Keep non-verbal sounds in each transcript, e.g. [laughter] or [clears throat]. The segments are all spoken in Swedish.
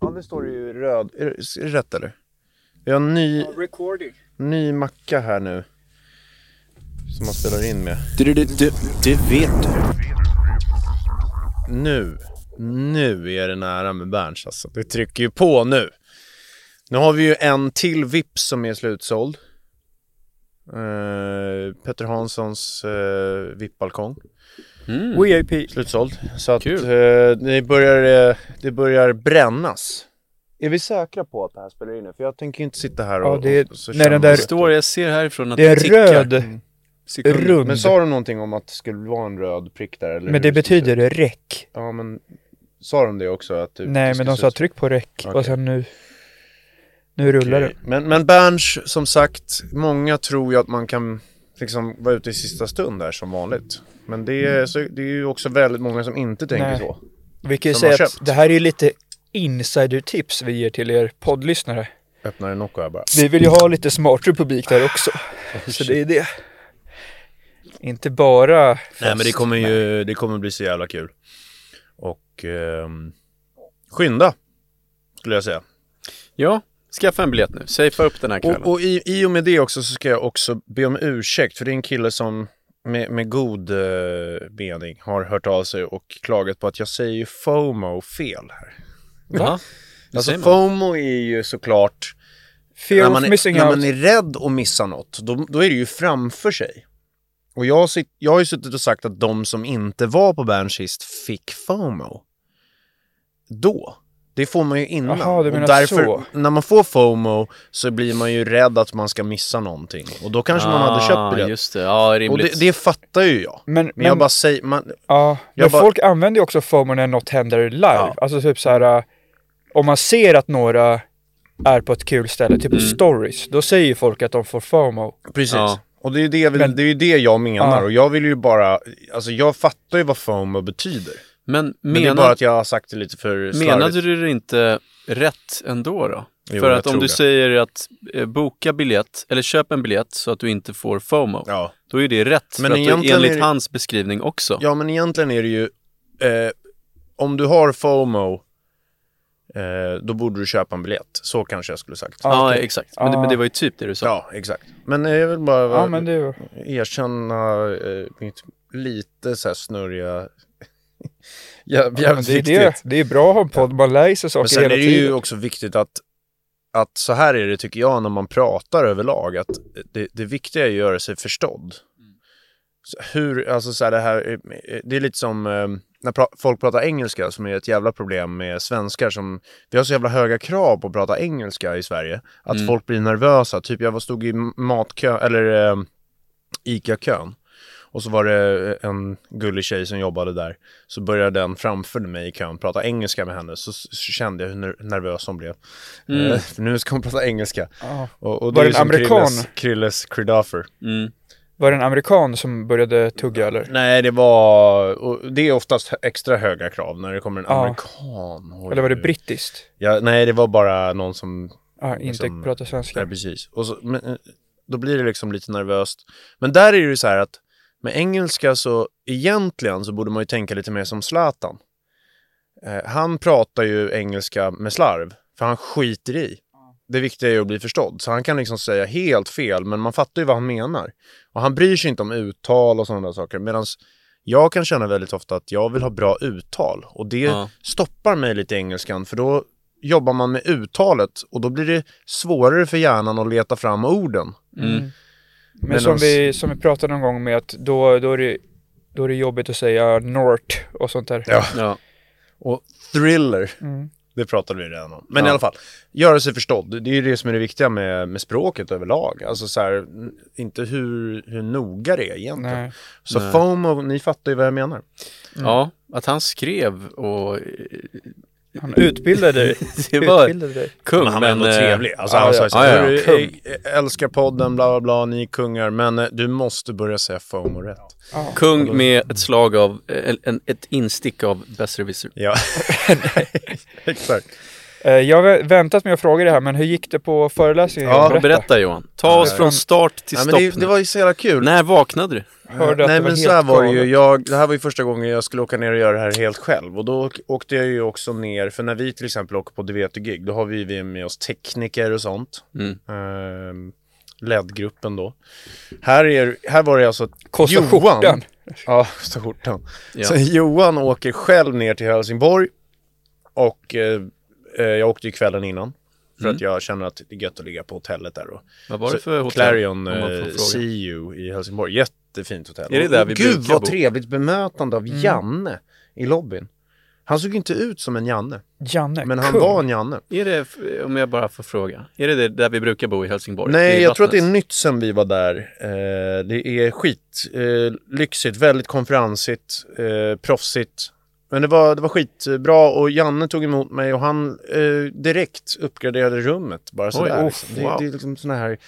Ja, det står ju röd. Är det, är det rätt eller? Vi har en ny, Recording. ny macka här nu. Som man spelar in med. Du, du, du, du, det vet du. Nu, nu är det nära med Berns alltså. Det trycker ju på nu. Nu har vi ju en till Vips som är slutsåld. Uh, Petter Hanssons uh, VIP-balkong. Mm. VIP. Slutsåld. Så att eh, det, börjar, eh, det börjar brännas. Är vi säkra på att det här spelar in nu? För jag tänker inte sitta här och... Ja, det är- och så när den där- Det står, jag ser härifrån att Det är tickar. röd rund. Men sa de någonting om att det skulle vara en röd prick där? Eller Men det betyder räck. Ja, men sa de det också? Att det, Nej, det ska men de sa ut- tryck på räck Okej. och sen nu... Nu rullar Okej. Men, men Berns, som sagt, många tror ju att man kan liksom vara ute i sista stund där som vanligt. Men det är, så, det är ju också väldigt många som inte tänker Nej. så. Vi kan ju som säga har att köpt. det här är ju lite insider-tips vi ger till er poddlyssnare. Öppnar en Nocco här bara. Vi vill ju ha lite smartare publik där också. [laughs] Så det är det. Inte bara fest. Nej men det kommer ju, det kommer bli så jävla kul. Och ehm, skynda, skulle jag säga. Ja, skaffa en biljett nu. Safea upp den här kvällen. Och, och i, i och med det också så ska jag också be om ursäkt för det är en kille som med, med god eh, mening har hört av sig och klagat på att jag säger ju FOMO fel här. Va? Alltså. FOMO är ju såklart Fear när man, är, när man är rädd att missa något, då, då är det ju framför sig. Och jag, har sitt, jag har ju suttit och sagt att de som inte var på Berns sist fick FOMO. Då. Det får man ju innan. Jaha, du och menar därför, så. när man får FOMO så blir man ju rädd att man ska missa någonting. Och då kanske man hade köpt biljett. Ah, just det. Ja, Och rimligt. det, det fattar ju jag. Men, Men, men, jag bara säger, man, ja, jag men bara- folk använder ju också FOMO när något händer live. Ja. Alltså typ så här. Om man ser att några är på ett kul ställe, typ Mm. stories, då säger ju folk att de får FOMO. Precis. Ja. Och det är ju det, Men- det är det jag menar. Ja. Och jag vill ju bara, alltså jag fattar ju vad FOMO betyder. Men, Men det är menar, bara att jag har sagt det lite för slarvigt. menade du det inte rätt ändå då? Jo, För att om du det. säger att eh, boka biljett, eller köp en biljett så att du inte får FOMO, Ja. då är det rätt. Men för att du, enligt är det- hans beskrivning också. ja, men egentligen är det ju, eh, om du har FOMO, eh, då borde du köpa en biljett. Så kanske jag skulle sagt. Ja. Ja, okej. exakt. Men, det, Ah. men det var ju typ det du sa. Ja, exakt. Men eh, jag vill bara Ja, men det erkänna eh, mitt lite så här snurriga... [laughs] Ja, men jävligt det, är viktigt. det, det är bra att ha en podd, man lär sig Men saker sen hela är det ju tiden. också viktigt att, att så här är det tycker jag när man pratar överlag, att det, det viktiga är att göra sig förstådd. Så hur, alltså så här det här, eh, det är lite som eh, när pra folk pratar engelska som är ett jävla problem med svenskar som, vi har så jävla höga krav på att prata engelska i Sverige, att Mm. folk blir nervösa. Typ jag var stod i matkö, eller eh, ICA-kön. Och så var det en gullig tjej som jobbade där. Så började den framför mig i kön prata engelska med henne. Så, så kände jag hur ner- nervös hon blev. Mm. Eh, för nu ska hon prata engelska. Ja. Och, och Var är det en amerikan? Krilles, Krilles Kridoffer. Mm. Var det en amerikan som började tugga eller? Nej, det var... Och det är oftast extra höga krav när det kommer en Ja. amerikan. Oj, Eller var det brittiskt? Ja, nej, det var bara någon som... Ja, inte Liksom- prata svenska. Nej, precis. Och så, men, eh, då blir det liksom lite nervöst. Men där är det ju så här att med engelska så egentligen så borde man ju tänka lite mer som Zlatan. Eh, han pratar ju engelska med slarv, för han skiter i. Det viktiga är att bli förstådd. Så han kan liksom säga helt fel, men man fattar ju vad han menar. Och han bryr sig inte om uttal och sådana där saker. Medan jag kan känna väldigt ofta att jag vill ha bra uttal. Och det Ja. stoppar mig lite i engelskan, för då jobbar man med uttalet och då blir det svårare för hjärnan att leta fram orden. Mm. Men som vi, som vi pratade någon gång med att då, då, är det, då är det jobbigt att säga Nort och sånt där. Ja. Ja. Och thriller. Mm. Det pratade vi redan om. Men Ja. i alla fall, göra sig förstådd. Det är ju det som är det viktiga med, med språket överlag. Alltså så här, inte hur, hur noga det är egentligen. Nej. Så Nej. FOMO, ni fattar ju vad jag menar. Ja, att han skrev och Han utbildade dig. [laughs] det var utbildade dig. kung. Men han var ändå eh, trevlig. Alltså, han sa ju så här, Ja, ja, "Hörru, kung." jag älskar podden, bla bla bla, ni är kungar, men eh, du måste börja säga FOMO rätt. Ja. Kung med ett slag av, en, ett instick av besserwisser. Ja, [laughs] [laughs] exakt. Eh, Jag har vä- väntat med att fråga det här, men hur gick det på föreläsningen? Ja, Berätta. Berätta Johan. Ta oss Ja. från start till Ja, men stopp det, det var ju så jävla kul. När vaknade du? Hörde Nej men så här var det ju, jag, det här var ju första gången jag skulle åka ner och göra det här helt själv. Och då åk- åkte jag ju också ner, för när vi till exempel åker på Du vet du gig, då har vi vi med oss tekniker och sånt. Mm. Ehm, LED-gruppen då. Här, är, här var det alltså Kostar Johan. skjortan. [laughs] Ja, kostar skjortan. Ja. Så Johan åker själv ner till Helsingborg och eh, eh, jag åkte ju kvällen innan. För Mm. att jag känner att det är gött att ligga på hotellet där och Vad var det för hotell? Clarion eh, fråga? See You i Helsingborg. Jättefint hotell. Är det där Och vi Gud vad bo? trevligt bemötande av Mm. Janne i lobbyn. Han såg inte ut som en Janne, Janne, men han kung. var en Janne. Är det, om jag bara får fråga, är det det där vi brukar bo i Helsingborg? Nej, Vid jag tror att det är nytt sen vi var där. Eh, det är skit, eh, lyxigt, väldigt konferensigt, eh, proffsigt. Men det var, det var skitbra och Janne tog emot mig och han eh, direkt uppgraderade rummet. Bara sådär. oh, liksom. det, wow. det är liksom sådana här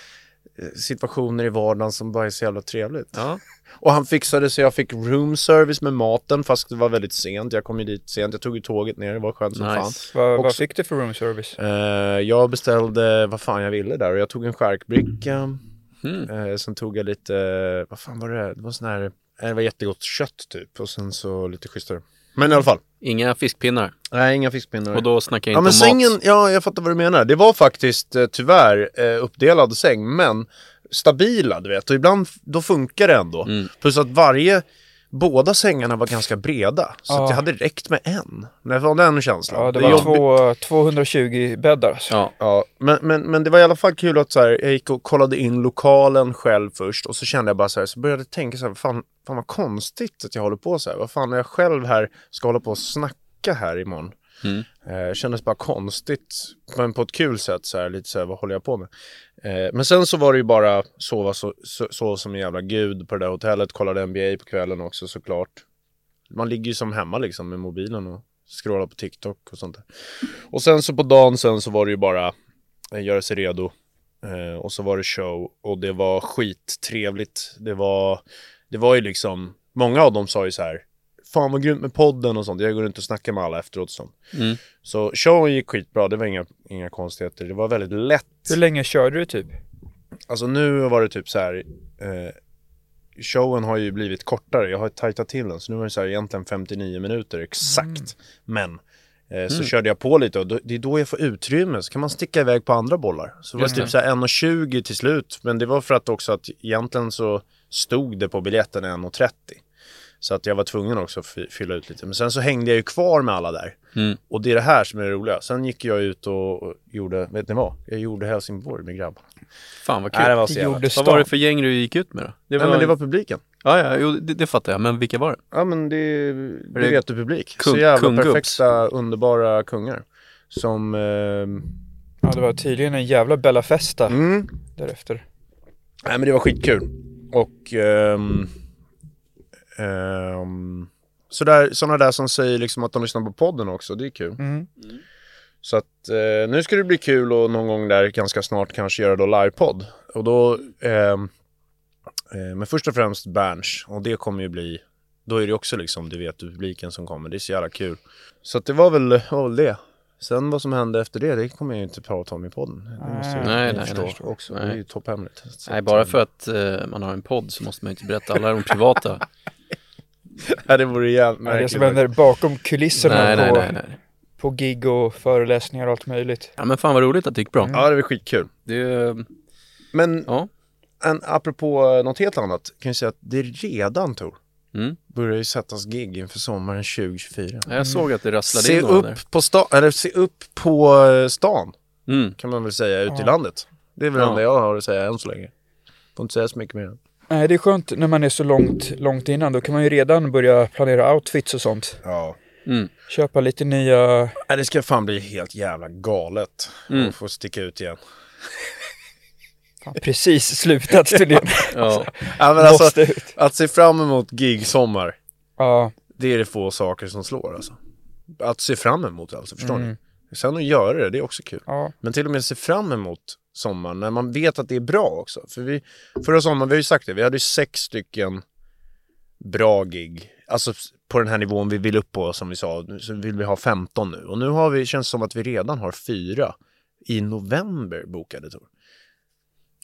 eh, situationer i vardagen som bara är så jävla trevligt. Ja. Och han fixade så jag fick room service med maten fast det var väldigt sent. Jag kom ju dit sent. Jag tog ju tåget ner. Det var skönt som fan. Nice. Vad, vad Också- fick du för room service? Eh, jag beställde vad fan jag ville där och jag tog en skärkbricka. Mm. Eh, sen tog jag lite, vad fan var det? Det var sån här, eh, det var jättegott kött typ och sen så lite schysstare. Men i alla fall. Inga fiskpinnar. Nej, inga fiskpinnar. Och då snackar jag ja inte men om sängen, mat. ja jag fattar vad du menar. Det var faktiskt eh, tyvärr eh, uppdelad säng men stabila du vet och ibland då funkar det ändå. Mm. Plus att varje, båda sängarna var ganska breda. Så Ja. det hade räckt med en. Det var den känslan. Ja, det var två, 220 bäddar alltså. Ja. Ja, men, men, men det var i alla fall kul att så här, jag gick och kollade in lokalen själv först och så kände jag bara så här, så började jag tänka så här, fan, fan vad konstigt att jag håller på så här. Vad fan är jag själv här, ska hålla på och snacka här imorgon? Mm. Eh, kändes bara konstigt, men på ett kul sätt så här, lite så här, vad håller jag på med? Eh, men sen så var det ju bara sova så, så, så som en jävla gud på det där hotellet, kollade NBA på kvällen också såklart. Man ligger ju som hemma liksom med mobilen och scrollar på TikTok och sånt där. Och sen så på dagen sen så var det ju bara eh, göra sig redo. Eh, och så var det show och det var skittrevligt. Det var, det var ju liksom, många av dem sa ju så här, fan vad grymt med podden och sånt. Jag går runt och snackar med alla efteråt och sånt. Mm. Så showen gick skitbra, det var inga, inga konstigheter. Det var väldigt lätt. Hur länge körde du typ? Alltså nu var det typ så här. Eh, showen har ju blivit kortare. Jag har tajtat till den. Så nu är det så här egentligen 59 minuter exakt. Men eh, så Mm. körde jag på lite och då, det är då jag får utrymme. Så kan man sticka iväg på andra bollar. Så det var typ det. så här 1,20 till slut. Men det var för att också att egentligen så stod det på biljetten 1,30. Så att jag var tvungen också att fy- fylla ut lite. Men sen så hängde jag ju kvar med alla där. Mm. Och det är det här som är det roliga. Sen gick jag ut och och gjorde, vet ni vad? Jag gjorde Helsingborg med grabbarna. Fan vad kul. Nej, det var så jävla... Vad var det för gäng du gick ut med då? Det Nej men det var publiken. Ja, ja, jo, det, det fattar jag. Men vilka var det? Ja men det, det det vet du publik. kung- så jävla kungubbs? perfekta, underbara kungar. Som... ehm, Ja, det var tydligen en jävla Bella Festa mm, därefter. nej men det var skitkul. Och... Um, um, sådär, sådana där som säger liksom att de lyssnar på podden också, det är kul. Mm. Så att eh, nu ska det bli kul och någon gång där ganska snart kanske göra då livepodd. Och då, ehm, eh, men först och främst Berns och det kommer ju bli, då är det också liksom, du vet, publiken som kommer, det är så jävla kul. Så att det var väl, var väl det. Sen vad som hände efter det, det kommer jag ju inte prata om i podden. Det måste Nej, ni nej, förstå nej. också, Nej. det är ju topphemligt. Så Nej, bara eh, för att eh, man har en podd så måste man ju inte berätta alla de privata. [laughs] Nej, det vore jävligt Ja, det märkligt. som händer bakom kulisserna nej, nej, på, nej, nej. på gig och föreläsningar och allt möjligt. Ja, men fan vad roligt att det gick bra. Ja, det var skitkul. Det, Men ja. en, apropå något helt annat, kan jag säga att det redan Tor, Mm. börjar ju sättas gig inför sommaren 2024. Jag såg att det rasslade Se in några där. upp, på sta- eller se upp på eh, stan, Mm. kan man väl säga, ute i Ja. landet. Det är väl det Ja. enda jag har att säga än så länge. Får inte säga så mycket mer. Nej, det är skönt när man är så långt, långt innan. Då kan man ju redan börja planera outfits och sånt. Ja. Mm. Köpa lite nya... Nej, det ska fan bli helt jävla galet Mm. att få sticka ut igen. [laughs] Fan, precis slutat studera. [laughs] Ja. Ja, men alltså, ut. att se fram emot gig-sommar, Ja, det är det få saker som slår alltså. Att se fram emot alltså, förstår Mm. ni? Sen att göra det, det är också kul. ja. Men till och med se fram emot sommaren när man vet att det är bra också. För vi, förra sommaren, vi har ju sagt det, vi hade ju sex stycken bra gig. Alltså på den här nivån vi vill upp på som vi sa, så vill vi ha 15 nu. Och nu har vi, känns det som att vi redan har fyra i november bokade Tor.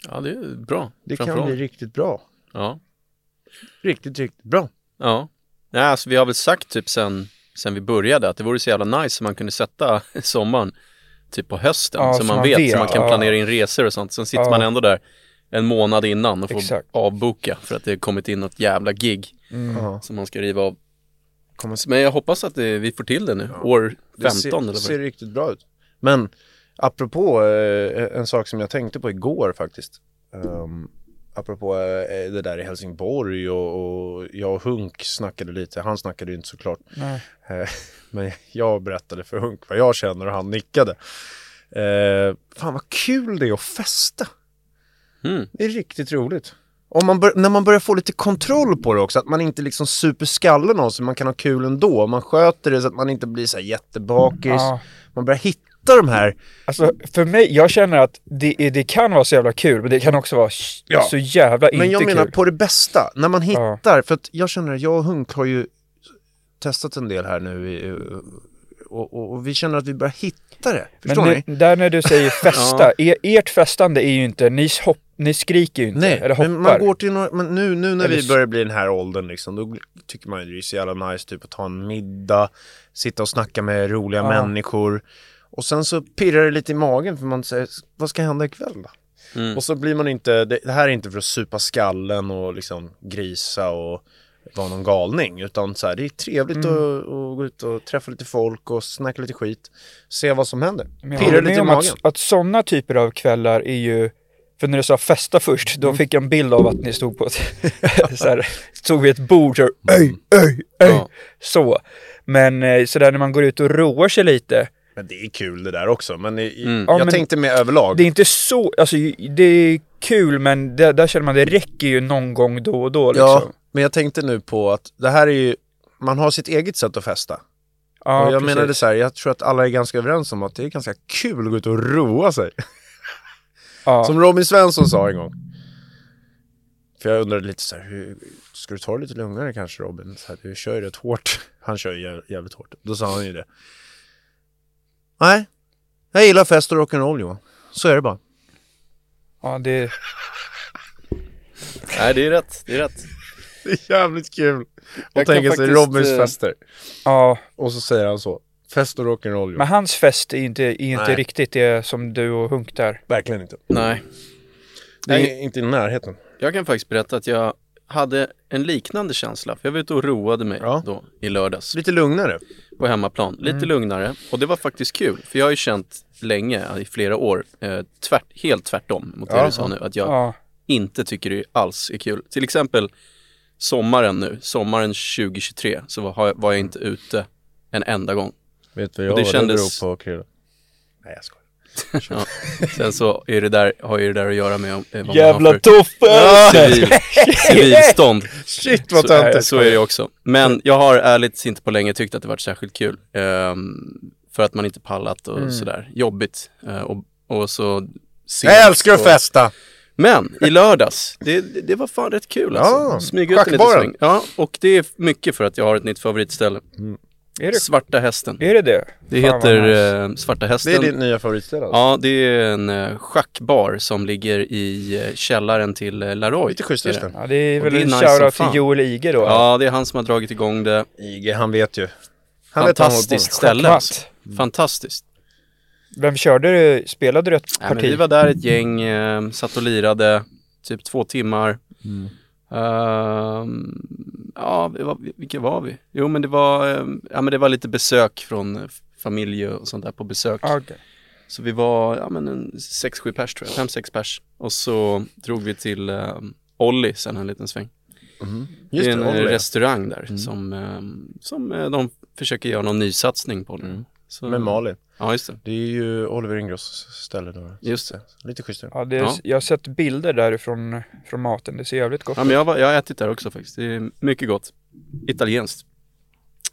ja, det är bra. Det kan bli riktigt bra. Ja. Riktigt, riktigt bra. Ja. ja alltså, vi har väl sagt typ sen, sen vi började att det vore så jävla nice om man kunde sätta [laughs] sommaren typ på hösten. Ja, så så man man vet, vet, så man kan ja. planera in resor och sånt. Sen sitter Ja. man ändå där en månad innan och får Exakt. avboka för att det har kommit in något jävla gig Mm. Ja. som man ska riva av. Men jag hoppas att det, vi får till det nu, år 15 Det ser, eller vad ser det är. riktigt bra ut. Men apropå eh, en sak som jag tänkte på igår faktiskt. Um, apropå eh, det där i Helsingborg och, och jag och Hunk snackade lite. Han snackade ju inte såklart. Nej. Eh, men jag berättade för Hunk vad jag känner och han nickade. Eh, fan vad kul det är att festa. Mm. Det är riktigt roligt. Om man bör, när man börjar få lite kontroll på det också, att man inte liksom super skallen av sig, man kan ha kul ändå. Man sköter det så att man inte blir så här jättebakis. Ja. Man börjar hitta de här, Alltså för mig, jag känner att det, det kan vara så jävla kul, men det kan också vara Ja. så jävla inte men jag menar kul. på det bästa. När man Ja. hittar, för att jag känner att jag och Hunk har ju testat en del här nu i, och, och, och vi känner att vi börjar hitta det. Förstår men ni? nu, där när du säger [laughs] festa, er, ert festande är ju inte, ni, hopp, ni skriker ju inte, Nej, eller hoppar. men man går till några, men nu, nu när Eller vi börjar bli den här åldern liksom, då tycker man ju det är så jävla nice typ att ta en middag, sitta och snacka med roliga Ja. människor. Och sen så pirrar det lite i magen för man säger, vad ska hända ikväll då? Mm. Och så blir man inte, det, det här är inte för att supa skallen och liksom grisa och vara någon galning. Utan så här, det är trevligt Mm. att, att gå ut och träffa lite folk och snacka lite skit. Se vad som händer. Håller lite i magen. att, att sådana typer av kvällar är ju, för när du sa festa först, Mm. då fick jag en bild av att ni stod på ett, [laughs] så här, stod vid ett bord så öj, öj, öj, Ja. så. Men eh, sådär när man går ut och roar sig lite, Men det är kul det där också. Men i, Mm. Ja, jag men- tänkte med överlag. det är inte så, alltså det är kul men det, där känner man det räcker ju någon gång då och då liksom. Ja, men jag tänkte nu på att det här är ju, man har sitt eget sätt att festa. Ja, och jag precis. menade så här, jag tror att alla är ganska överens om att det är ganska kul att gå ut och roa sig. Ja. [laughs] Som Robin Svensson sa en gång. För jag undrade lite så här, hur, ska du ta det lite lugnare kanske Robin? Så här, du kör ju rätt hårt. [laughs] Han kör ju jä- jävligt hårt. Då sa han ju det. Nej, jag gillar fest och rock'n'roll Johan. Så är det bara. ja, det, Nej, det är rätt, det är rätt. Det är jävligt kul. Kan tänka sig faktiskt, Robins eh, fester. ja. Och så säger han så. Fest och rock'n'roll Johan. Men hans fest är inte, är inte Nej. riktigt det som du och Hunk där. Verkligen inte. Nej, Det är Nej. inte i närheten. jag kan faktiskt berätta att jag hade en liknande känsla. För jag var ute och roade mig Ja. då i lördags Lite lugnare. På hemmaplan. Lite lugnare och det var faktiskt kul. För jag har ju känt länge, i flera år, eh, tvärt, helt tvärtom mot det Ja. du sa nu. Att jag Ja, inte tycker det alls är kul. Till exempel sommaren nu, sommaren 2023, så var, var jag inte ute en enda gång. Vet du Och vad det jag kändes- beror på Krille? Nej jag skojar. [laughs] Ja. Sen så är det där, har ju det där att göra med om, eh, vad jävla man har Toffe! för [laughs] civil, civilstånd. Shit vad Så, töntigt. så är det också. Men jag har ärligt inte på länge tyckt att det varit särskilt kul. Ehm, för att man inte pallat och Mm. sådär. Jobbigt. Eh, och, och så Jag älskar att och- festa! Men i lördags, det, det, det var fan rätt kul alltså. Ja, Smyga ut en liten schackbaren. sväng. Ja, och det är mycket för att jag har ett nytt favoritställe. Är det, Svarta hästen. är det det? Det Fan, heter nice. eh, Svarta Det hästen. är ditt nya favoritställe alltså? Ja, det är en eh, schackbar som ligger i eh, källaren till Laroy. Lite schysst är det. Ja, det är väl det en nice shoutout till Joel Ige då. Ja, det är han som har dragit igång det. IG, han vet ju. Han vet vad han. Fantastiskt ställe alltså. Schackmatt. Fantastiskt. Vem körde du? Spelade du ett parti? vi var där ett gäng, eh, satt och lirade typ två timmar. Mm. Ehm, ja, var, vilka var vi? Jo, men det var, ehm, ja, men det var lite besök från familj och sånt där på besök. Ja, okej. Så vi var, ja men en sex, sju pers tror jag, fem, sex pers. Och så drog vi till eh, Olli sen en liten sväng. Mhm. det Just är det, en Olli. restaurang där Mm. som, ehm, som eh, de försöker göra någon nysatsning på det. Mm. Så, Med Malin. Ja, just det. Det är ju Oliver Ingross ställe då. Just det. Lite schysstare. Ja, det är, Ja. Jag har sett bilder därifrån från maten. Det ser jävligt gott Ja, ut. men jag, var, jag har ätit där också faktiskt. Det är mycket gott. Italienskt.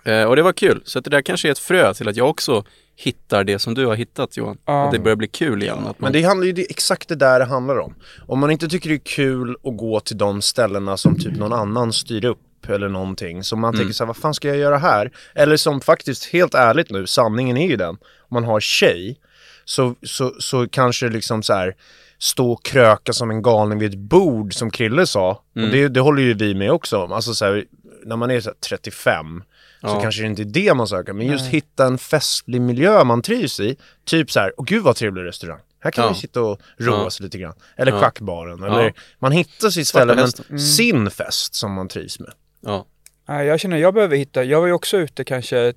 Eh, och det var kul. Så att det där kanske är ett frö till att jag också hittar det som du har hittat Johan. Ja. Att det börjar bli kul igen. Att man, Men det handlar ju det, exakt det där det handlar om. Om man inte tycker det är kul att gå till de ställena som typ någon annan styr upp eller någonting. Så man tänker så här, vad fan ska jag göra här? Eller som faktiskt, helt ärligt nu, sanningen är ju den. Om man har tjej, så, så, så kanske det liksom så här stå och kröka som en galning vid ett bord som Krille sa. Och det, det håller ju vi med också om. Alltså så här, när man är så här 35 så Ja. kanske det inte är det man söker. Men just hitta en festlig miljö man trivs i. Typ så här, åh gud vad trevlig restaurang. Här kan Ja. ju sitta och roa Ja. sig lite grann. Eller Ja. schackbaren. Eller man hittar sitt ställe, men hästen. sin fest som man trivs med. Ja. Nej, jag känner jag behöver hitta, jag var ju också ute kanske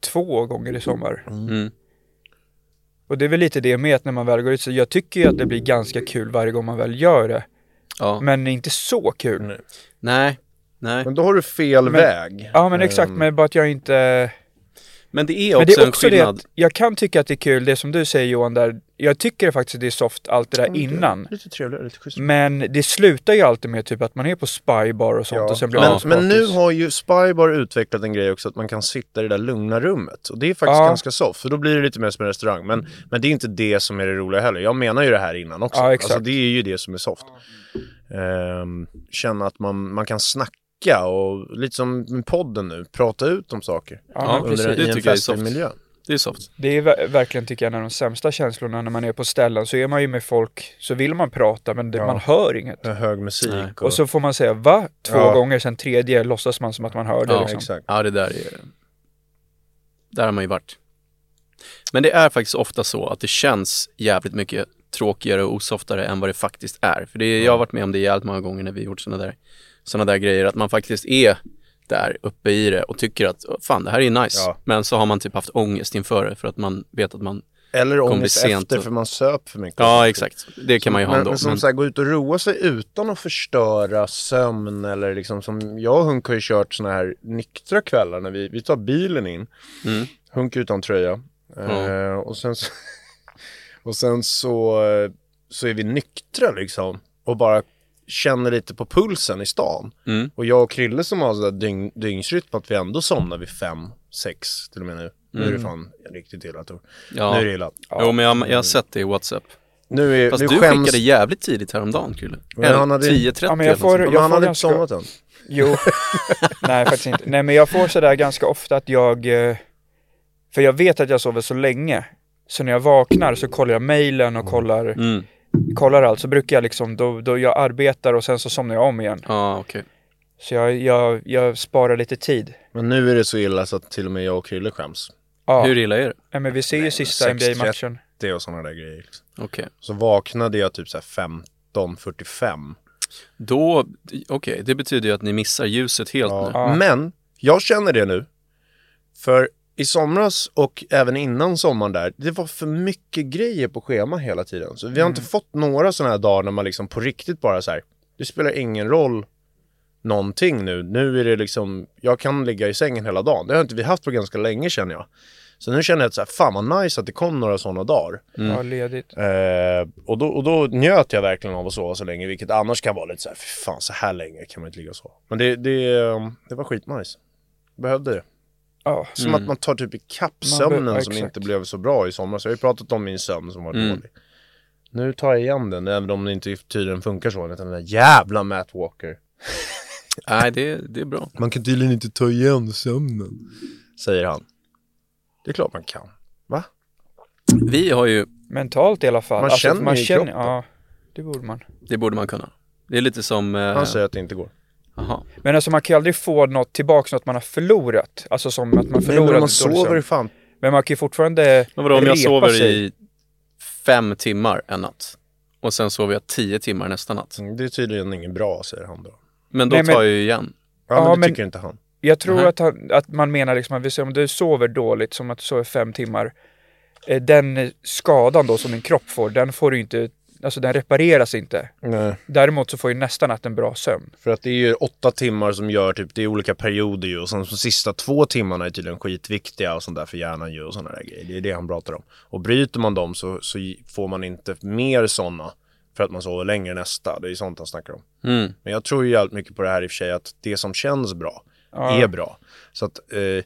två gånger i sommar. Mm. Och det är väl lite det med att när man väl går ut så jag tycker ju att det blir ganska kul varje gång man väl gör det. ja. Men inte så kul. Nej. Nej. Nej. Men då har du fel Men- väg. Ja men exakt, Ehm, men bara att jag inte... Men det är Men också, det är också en det skillnad. att jag kan tycka att det är kul, det som du säger Johan där. Jag tycker faktiskt att det är soft allt det där innan. Lite trevligare, lite schysst. Men det slutar ju alltid med typ att man är på spybar och sånt och sen blir men, men nu har ju Spybar utvecklat en grej också att man kan sitta i det där lugna rummet. Och det är faktiskt Ja. ganska soft, för då blir det lite mer som en restaurang. Men, men det är inte det som är det roliga heller. Jag menar ju det här innan också. Ja, exakt. Alltså det är ju det som är soft. Ehm, känna att man, man kan snacka och lite som podden nu, prata ut om saker. Ja, Ja. Under, precis. Det I en tycker jag är festlig soft. miljö. Det är soft. Det är ver- verkligen tycker jag en av de sämsta känslorna när man är på ställen. Så är man ju med folk, så vill man prata men det, Ja. man hör inget. Med hög musik. Och, Och så får man säga va? Två Ja. gånger, sen tredje låtsas man som att man hör det Ja, liksom. exakt. Ja, det där är... Där har man ju varit. Men det är faktiskt ofta så att det känns jävligt mycket tråkigare och osoftare än vad det faktiskt är. För det jag har varit med om det jävligt många gånger när vi gjort sådana där, såna där grejer, att man faktiskt är där uppe i det och tycker att "Åh, fan det här är nice. Ja. Men så har man typ haft ångest inför det för att man vet att man, Eller ångest efter och- för man söp för mycket. ja exakt, det kan man ju ha men, ändå. men som Men, här, gå ut och roa sig utan att förstöra sömn eller liksom som jag och Hunk har ju kört såna här nyktra kvällar när vi, vi tar bilen in. Mm. Hunk utan tröja. Eh, och sen så, [laughs] och sen så, så är vi nyktra liksom. Och bara känner lite på pulsen i stan. Mm. Och jag och Krille som har sådär dygn, dygnsrytm att vi ändå somnar vid fem, sex till och med nu. Nu är det fan riktigt illa Tor. Mm. ja. Nu är det illa. Jo men jag, jag har sett det i WhatsApp. Nu är, Fast nu du skäms... skickade jävligt tidigt häromdagen Krille. Men han hade- 10.30 Ja, men eller jag får-. Men han hade inte ganska- somnat än. Jo. [laughs] Nej, faktiskt inte. Nej, men jag får sådär ganska ofta att jag... eh, För jag vet att jag sover så länge. Så när jag vaknar så kollar jag mejlen och kollar, Mm. Kollar allt. Så brukar jag liksom, då, då jag arbetar och sen så somnar jag om igen. Ja, okej. Så jag, jag, jag sparar lite tid. Men nu är det så illa så att till och med jag och Krille skäms. Ja, Hur illa är det? Nej, men vi ser ju sista 6.30. NBA-matchen. Det är och sådana där grejer. Liksom. Okej. Så vaknade jag typ så här 15.45. Då, okej, det betyder ju att ni missar ljuset helt nu. Ja. Men jag känner det nu. För i somras och även innan sommaren där, det var för mycket grejer på schema hela tiden. Så vi har inte fått några sådana här dagar när man liksom på riktigt bara så här, det spelar ingen roll någonting nu. Nu är det liksom, jag kan ligga i sängen hela dagen. Det har inte vi haft på ganska länge känner jag. Så nu känner jag att så här, fan vad nice att det kom några sådana dagar. Ja, ledigt. Eh, och, då, och då njöt jag verkligen av att sova så länge, vilket annars kan vara lite så här, fy fan så här länge kan man inte ligga och sova. Men det, det, eh, det var skitnice. Behövde det. Ja. Som att man tar typ ikapp sömnen som exakt. inte blev så bra i somras. Jag har ju pratat om min sömn som var Mm. dålig. Nu tar jag igen den, även om det inte tydligen funkar så. Utan den där jävla Matt Walker. [laughs] Nej, det, det är bra. Man kan tydligen inte ta igen sömnen. Säger han. Det är klart man kan. Va? Vi har ju, Mentalt i alla fall. Alltså, Man känner man i känner, kroppen. Ja, det borde man. det borde man kunna. Det är lite som... Eh, Han säger att det inte går. Aha. Men alltså man kan ju aldrig få något tillbaks, något man har förlorat. Alltså som att man Nej, förlorat men man sover ju fan. Men man kan ju fortfarande Men vadå, om jag sover sig. i fem timmar en natt och sen sover jag tio timmar nästa natt. Mm, Det är tydligen inget bra, säger han då. Men då Nej, men- tar jag ju igen. Ja, Ja, men det men- tycker inte han. Jag tror Nej. att, han, att man menar liksom att vi säger om du sover dåligt, som att du sover fem timmar. eh, Den skadan då som din kropp får, den får du inte alltså den repareras inte. Nej. Däremot så får ju nästa natt en bra sömn. För att det är ju åtta timmar som gör typ, det är olika perioder ju och sen de sista två timmarna är tydligen skitviktiga och sånt där för hjärnan ju och sådana där grejer. Det är det han pratar om. Och bryter man dem så, så får man inte mer sådana för att man sover längre nästa. Det är sånt han snackar om. Mm. Men jag tror ju jävligt mycket på det här i och för sig att det som känns bra Ja. är bra. Så att eh,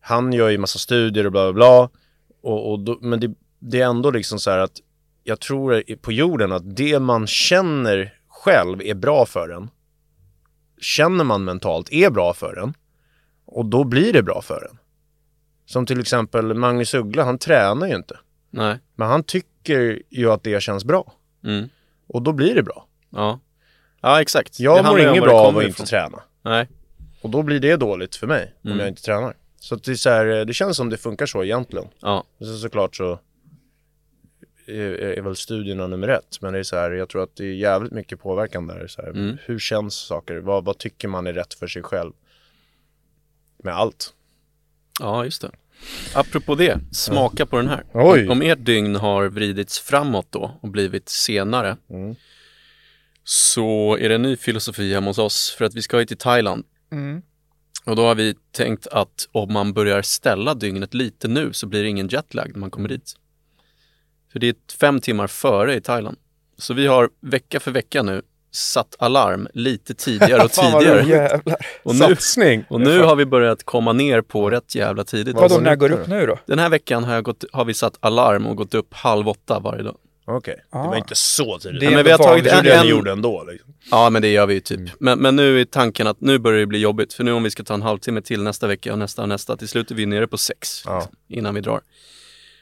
han gör ju massa studier och bla bla bla. Och, och då, men det, det är ändå liksom så här att jag tror på jorden att det man känner själv är bra för en. Känner man mentalt är bra för en. Och då blir det bra för en. Som till exempel Magnus Uggla, han tränar ju inte. Nej. Men han tycker ju att det känns bra. Mm. Och då blir det bra. Ja. Ja, exakt. Det Jag mår om inget bra av att inte träna. Nej. Och då blir det dåligt för mig om Mm. jag inte tränar. Så att det, så här, det känns som det funkar så egentligen. Ja. Men så såklart så är, är väl studierna nummer ett. Men det är så här, jag tror att det är jävligt mycket påverkan där. Så här, Mm. Hur känns saker? Vad, vad tycker man är rätt för sig själv? Med allt. Ja, just det. Apropå det, smaka på den här. Oj. Om ert dygn har vridits framåt då och blivit senare Mm. så är det en ny filosofi hemma hos oss för att vi ska ju till Thailand. Mm. Och då har vi tänkt att om man börjar ställa dygnet lite nu så blir det ingen jetlag när man kommer dit. För det är fem timmar före i Thailand. Så vi har vecka för vecka nu satt alarm lite tidigare och [laughs] tidigare. Jävlar. Och nu, Satsning! och nu har vi börjat komma ner på rätt jävla tidigt. Vadå, vad när går det upp nu då? Den här veckan har, jag gått, har vi satt alarm och gått upp halv åtta varje dag. Okej, det Ah. var inte så tidigt. Det är men vi har tagit Det en- ni gjorde ändå. Liksom. Ja, men det gör vi ju typ. Men, men nu är tanken att nu börjar det bli jobbigt. För nu om vi ska ta en halvtimme till nästa vecka och nästa och nästa, till slut är vi nere på sex Ja. liksom, innan vi drar.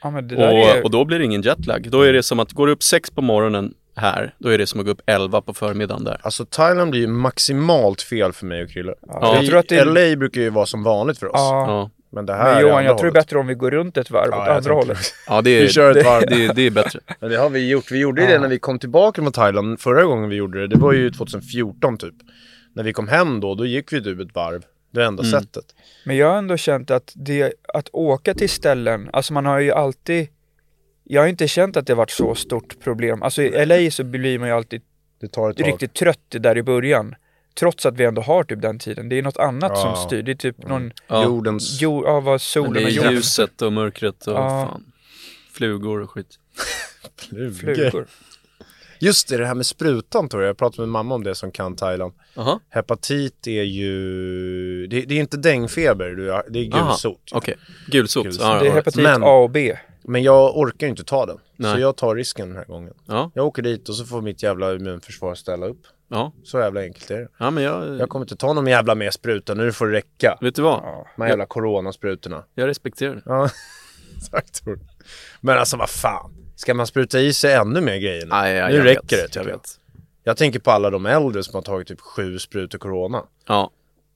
Ja, men det där är... Och, och då blir det ingen jetlag. Då är det som att går du upp sex på morgonen här, då är det som att gå upp elva på förmiddagen där. Alltså Thailand blir ju maximalt fel för mig och Krille. Ja, jag tror att det är... LA brukar ju vara som vanligt för oss. Ja. Ja, Men det här Men Johan, jag tror det är bättre om vi går runt ett varv Ja, åt andra hållet. ja det, är, [laughs] Vi kör ett varv. det, det är bättre. [laughs] Men det har vi gjort. Vi gjorde ju det när vi kom tillbaka från Thailand förra gången vi gjorde det. Det var ju 2014 typ. När vi kom hem då, då gick vi typ ett varv. Det enda Mm. sättet. Men jag har ändå känt att det, att åka till ställen, alltså man har ju alltid jag har inte känt att det varit så stort problem. Alltså i LA så blir man ju alltid Det tar ett tag. riktigt trött där i början. Trots att vi ändå har typ den tiden. Det är något annat Ja. som styr. Det är typ någon, Ja. Jordens... jo, ja vad solen det och är jorden. ljuset och mörkret och Ja. fan, flugor och skit. [laughs] Flugor. Just det, det här med sprutan tror jag. Jag pratade med mamma om det som kan Thailand. Jaha, Hepatit är ju... Det, det är inte dängfeber, det är Aha. gulsot. okej. Gulsot. Gulsot. Ja, Det är hepatit Men- A och B. Men jag orkar ju inte ta den. Nej. Så jag tar risken den här gången. ja, Jag åker dit och så får mitt jävla immunförsvar ställa upp. ja. Så jävla enkelt är det. ja, men jag, Jag kommer inte ta någon jävla mer spruta, nu får det räcka. vet du vad? Ja. De här jävla coronasprutorna. Jag respekterar det. Ja, [laughs] exakt. Men alltså vad fan. Ska man spruta i sig ännu mer grejer nu? Nej, ja, nu jag räcker vet, det tycker jag vet. Jag tänker på alla de äldre som har tagit typ sju sprutor corona. Ja,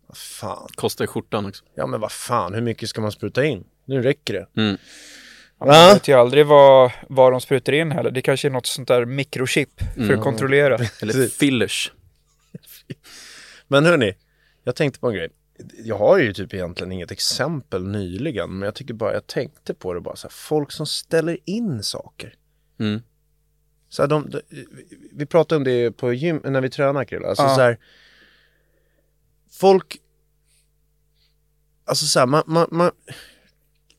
Vad fan. kostar skjortan också. Ja men vad fan, hur mycket ska man spruta in? Nu räcker det. Mm. Ja, man vet ju aldrig vad, vad de sprutar in heller. Det kanske är något sånt där mikrochip för Mm. att kontrollera. Eller fillers. [laughs] Men hörni, jag tänkte på en grej. Jag har ju typ egentligen inget exempel nyligen, men jag tycker bara, jag tänkte på det bara så här, folk som ställer in saker. Mm. Så här, de, de, vi pratade om det på gym, när vi tränar Krille. Alltså Ja. så här, folk, alltså så här, man, man, man,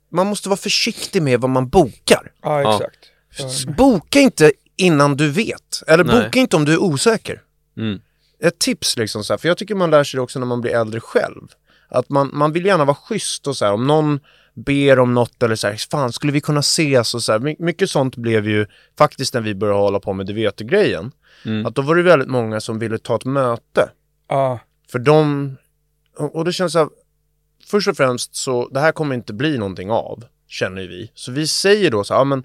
man måste vara försiktig med vad man bokar. Ja, Ja. exakt. S- Boka inte innan du vet, eller Nej. boka inte om du är osäker. Mm. Ett tips liksom så här, för jag tycker man lär sig det också när man blir äldre själv. Att man, man vill gärna vara schysst och så här, om någon ber om något eller så här, fan skulle vi kunna ses och så här. My- Mycket sånt blev ju faktiskt när vi började hålla på med det vet grejen Mm. Att då var det väldigt många som ville ta ett möte. Ja, För de, och, och det känns så här, först och främst så, det här kommer inte bli någonting av, känner ju vi. Så vi säger då så här, ja men,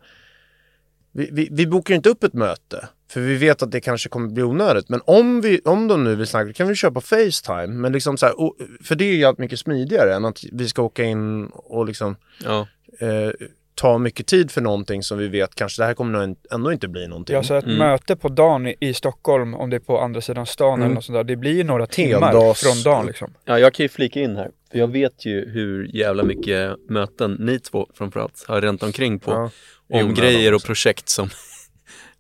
vi, vi, vi bokar inte upp ett möte, för vi vet att det kanske kommer bli onödigt. Men om, vi, om de nu vill snacka, då kan vi köra på Facetime. Men liksom så här, och, för det är ju allt mycket smidigare än att vi ska åka in och liksom Ja. eh, ta mycket tid för någonting som vi vet kanske det här kommer nog ändå inte bli någonting. jag sa ett Mm. möte på dagen i, i Stockholm, om det är på andra sidan stan Mm. eller något sånt där. Det blir ju några timmar Heldags- från dagen liksom. ja, jag kan ju flika in här. För jag vet ju hur jävla mycket möten ni två framförallt har ränt omkring på. Ja. Om grejer och också. projekt som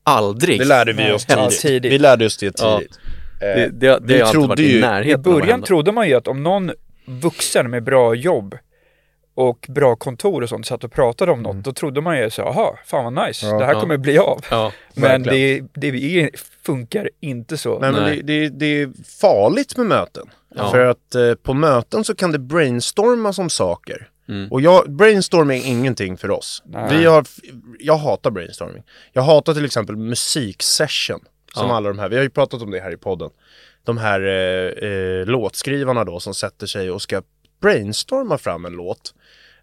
aldrig Det lärde vi oss ja, tidigt. tidigt. Vi lärde oss det Ja. tidigt. Det, Eh, det, det vi har alltid trodde varit ju- i I början trodde man ju att om någon vuxen med bra jobb och bra kontor och sånt satt och pratade om något, då trodde man ju så, aha, fan vad nice, Ja. det här Ja. kommer bli av. Ja, Men det, det funkar inte så. Nej, men Nej. det, det, det är farligt med möten. Ja. För att eh, på möten så kan det brainstormas om saker. Mm. Och jag, brainstorming är ingenting för oss. Nej. Vi har, jag hatar brainstorming. Jag hatar till exempel musiksession. Som Ja. alla de här, vi har ju pratat om det här i podden. De här eh, eh, låtskrivarna då som sätter sig och ska brainstorma fram en låt.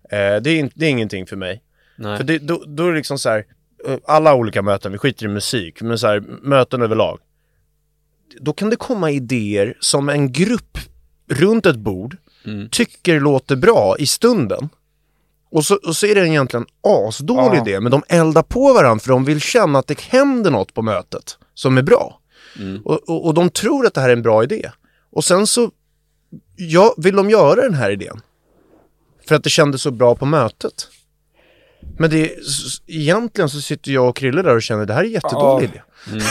Eh, det, är, in- det är ingenting för mig. nej. För det, då, då är det liksom så här, eh, alla olika möten, vi skiter i musik, men så här, möten överlag. Då kan det komma idéer som en grupp runt ett bord Mm. tycker låter bra i stunden. Och så, och så är det egentligen asdålig Ja. idé, men de eldar på varandra för de vill känna att det händer något på mötet som är bra. Mm. Och, och, och de tror att det här är en bra idé. Och sen så ja, vill de göra den här idén. För att det kändes så bra på mötet. Men det, egentligen så sitter jag och Krille där och känner det här är en jättedålig Ja. idé. Mm.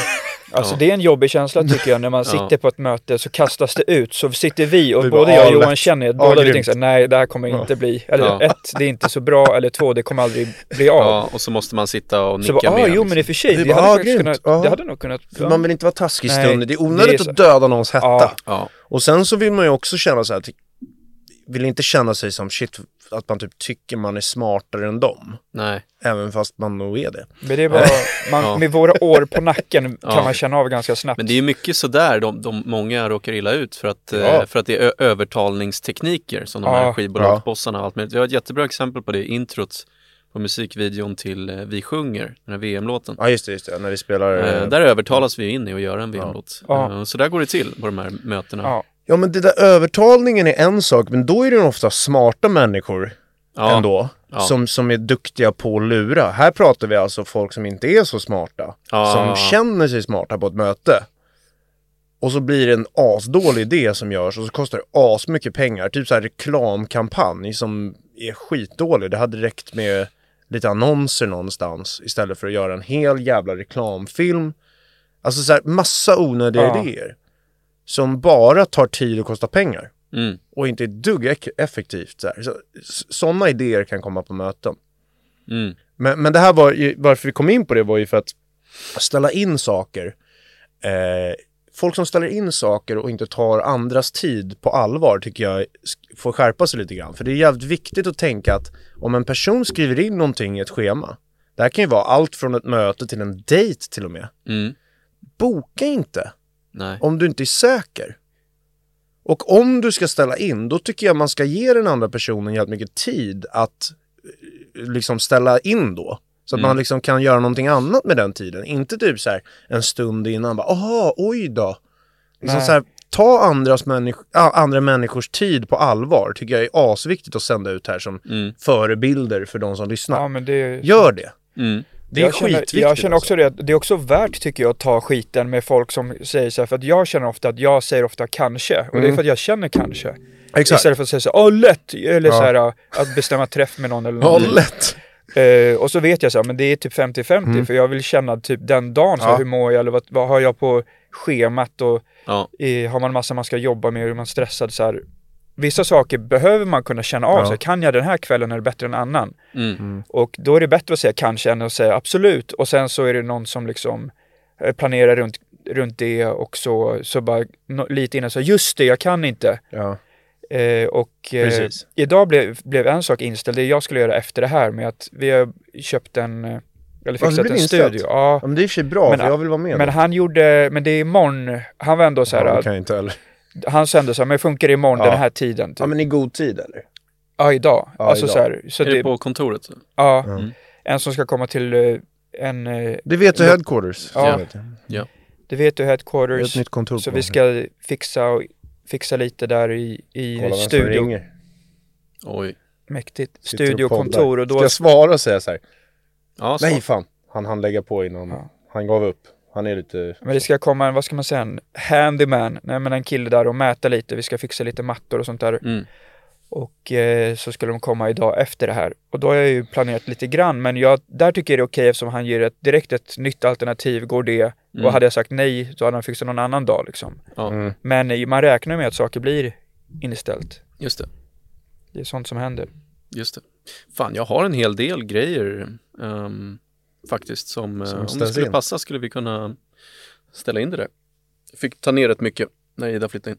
Alltså Ja. det är en jobbig känsla tycker jag när man [laughs] Ja. sitter på ett möte så kastas det ut så sitter vi och Vi bara, både jag och "Ah, Johan lätt. känner att Ja, båda vi grymt." tänker såhär, nej det här kommer inte bli, eller Ja. ett, det är inte så bra eller två, det kommer aldrig bli av. Ja, och så måste man sitta och så nicka bara, ah, med. jo men i och för sig, Vi det bara, hade, "Ah, faktiskt grymt." kunnat, Ja. det hade nog kunnat, För ja. man vill inte vara taskig i stunden. Det är det onödigt är så. att döda någons hetta. Ja. Ja, Och sen så vill man ju också känna så här, vill inte känna sig som shit, att man typ tycker man är smartare än dem. nej. Även fast man nog är det. Men det är bara, [laughs] man, Ja. med våra år på nacken [laughs] kan Ja. man känna av ganska snabbt. Men det är ju mycket sådär de, de många råkar illa ut för att, eh, Ja. för att det är övertalningstekniker som de Ja. här skivbolagsbossarna och allt möjligt. Vi har ett jättebra exempel på det, introt på musikvideon till eh, Vi sjunger, den här VM-låten. Ja just det, just det. när vi spelar... Eh, där övertalas vi in i att göra en VM-låt. Ja. Så där går det till på de här mötena. Ja. Men det där övertalningen är en sak, men då är det ofta smarta människor Ja. ändå. Ja. Som, som är duktiga på att lura. Här pratar vi alltså folk som inte är så smarta. Ja. Som känner sig smarta på ett möte. Och så blir det en asdålig idé som görs och så kostar det asmycket pengar. Typ så här reklamkampanj som är skitdålig. Det hade räckt med lite annonser någonstans istället för att göra en hel jävla reklamfilm. Alltså så här massa onödiga Ja. idéer. Som bara tar tid och kostar pengar. Mm. Och inte är dugg ek- effektivt. Så, sådana idéer kan komma på möten. Mm. Men, men det här var ju, varför vi kom in på det var ju för att ställa in saker. Eh, folk som ställer in saker och inte tar andras tid på allvar tycker jag får skärpa sig lite grann. För det är jävligt viktigt att tänka att om en person skriver in någonting i ett schema. Det här kan ju vara allt från ett möte till en dejt till och med. Mm. Boka inte Nej. om du inte är säker. Och om du ska ställa in, då tycker jag man ska ge den andra personen jävligt mycket tid att eh, liksom ställa in då. Så att Mm. man liksom kan göra någonting annat med den tiden. Inte typ så här en stund innan bara, aha, oj då. Liksom så här, ta andras människ- ah, andra människors tid på allvar tycker jag är asviktigt att sända ut här som Mm. förebilder för de som lyssnar. ja men det Gör det. Mm. Det är jag känner, skitviktigt. jag känner alltså. också det, att det är också värt tycker jag att ta skiten med folk som säger så här, för att jag känner ofta att jag säger ofta kanske, och det är Mm. för att jag känner kanske. Exakt. Istället för att säga så här, åh lätt, eller Ja. så här att bestämma träff med någon eller [laughs] Ja, någonting. lätt. Eh, och så vet jag så här, men det är typ 50-50 Mm. för jag vill känna typ den dagen, så här, Ja. hur mår jag eller vad, vad har jag på schemat och Ja. eh, har man massa man ska jobba med och är man stressad så här. Vissa saker behöver man kunna känna av, Ja. så här, kan jag den här kvällen är det bättre än annan? Mm. Och då är det bättre att säga kanske än att säga absolut och sen så är det någon som liksom eh, planerar runt, runt det och så, så bara no, lite innan så just det, jag kan inte. Ja, Eh, och eh, idag blev, blev en sak inställd, det jag skulle göra efter det här med att vi har köpt en, eh, eller Ja, det fixat blev en studio. Ja, Ja, men det är i och för sig bra, Men- för jag vill vara med. men då. han gjorde, men det är imorgon, han var ändå så här, ja, kan jag inte heller. Han sände så här, men funkar det imorgon Ja. den här tiden? Typ. Ja, men i god tid eller? Ja, idag. Ja, alltså idag. så här, så Är det, det på kontoret? ja, Mm. en som ska komma till eh, en, eh, Det vet du headquarters. Ja. Vet det. det vet du Det headquarters, ett nytt kontor så vi ska fixa, och, fixa lite där i, i Kolla vem som studio. Oj. Mäktigt. Sitter och Studio och poddar. kontor och då, Ska jag svara och säga så här? Ja, så. Nej fan, han hann lägga på innan. Ja. Han gav upp. Han är lite... men det ska komma en, vad ska man säga, en handyman, nej men en kille där och mäta lite, vi ska fixa lite mattor och sånt där. Mm. Och eh, så skulle de komma idag efter det här. Och då har jag ju planerat lite grann, men jag, där tycker jag det är okej eftersom han ger ett, direkt ett nytt alternativ, går det? Mm. Och hade jag sagt nej, så hade han fixat någon annan dag liksom. Ja, Mm. Men man räknar med att saker blir inställt. just det. Det är sånt som händer. Just det. Fan, jag har en hel del grejer ehm, faktiskt som, eh, Som om det skulle in. passa skulle vi kunna ställa in det där. Jag fick ta ner rätt mycket när Ida flyttade in.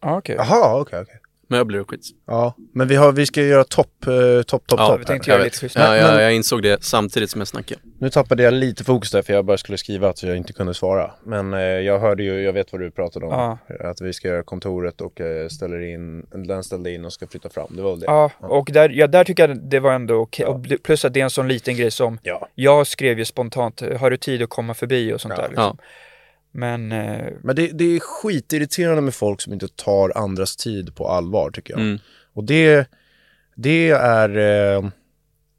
Ja, okej. Jaha, okej, okej. Möbler och skit. Ja, men vi, har, vi ska göra topp, eh, topp, topp, Ja, topp. vi tänkte göra Jag lite schysst. Ja, jag, men- jag insåg det samtidigt som jag snackade. Nu tappade jag lite fokus där för jag bara skulle skriva att jag inte kunde svara. Men eh, jag hörde ju, jag vet vad du pratade om. Ja. Att vi ska göra kontoret och eh, ställer in, den ställde in och ska flytta fram. Det var väl det? Ja, och där, ja, där tycker jag det var ändå okej. Bl- Plus att det är en sån liten grej som Ja. jag skrev ju spontant, har du tid att komma förbi och sånt Ja. där liksom. Men, eh, Men det, det är skitirriterande med folk som inte tar andras tid på allvar tycker jag. Mm. Och det, det är... Eh,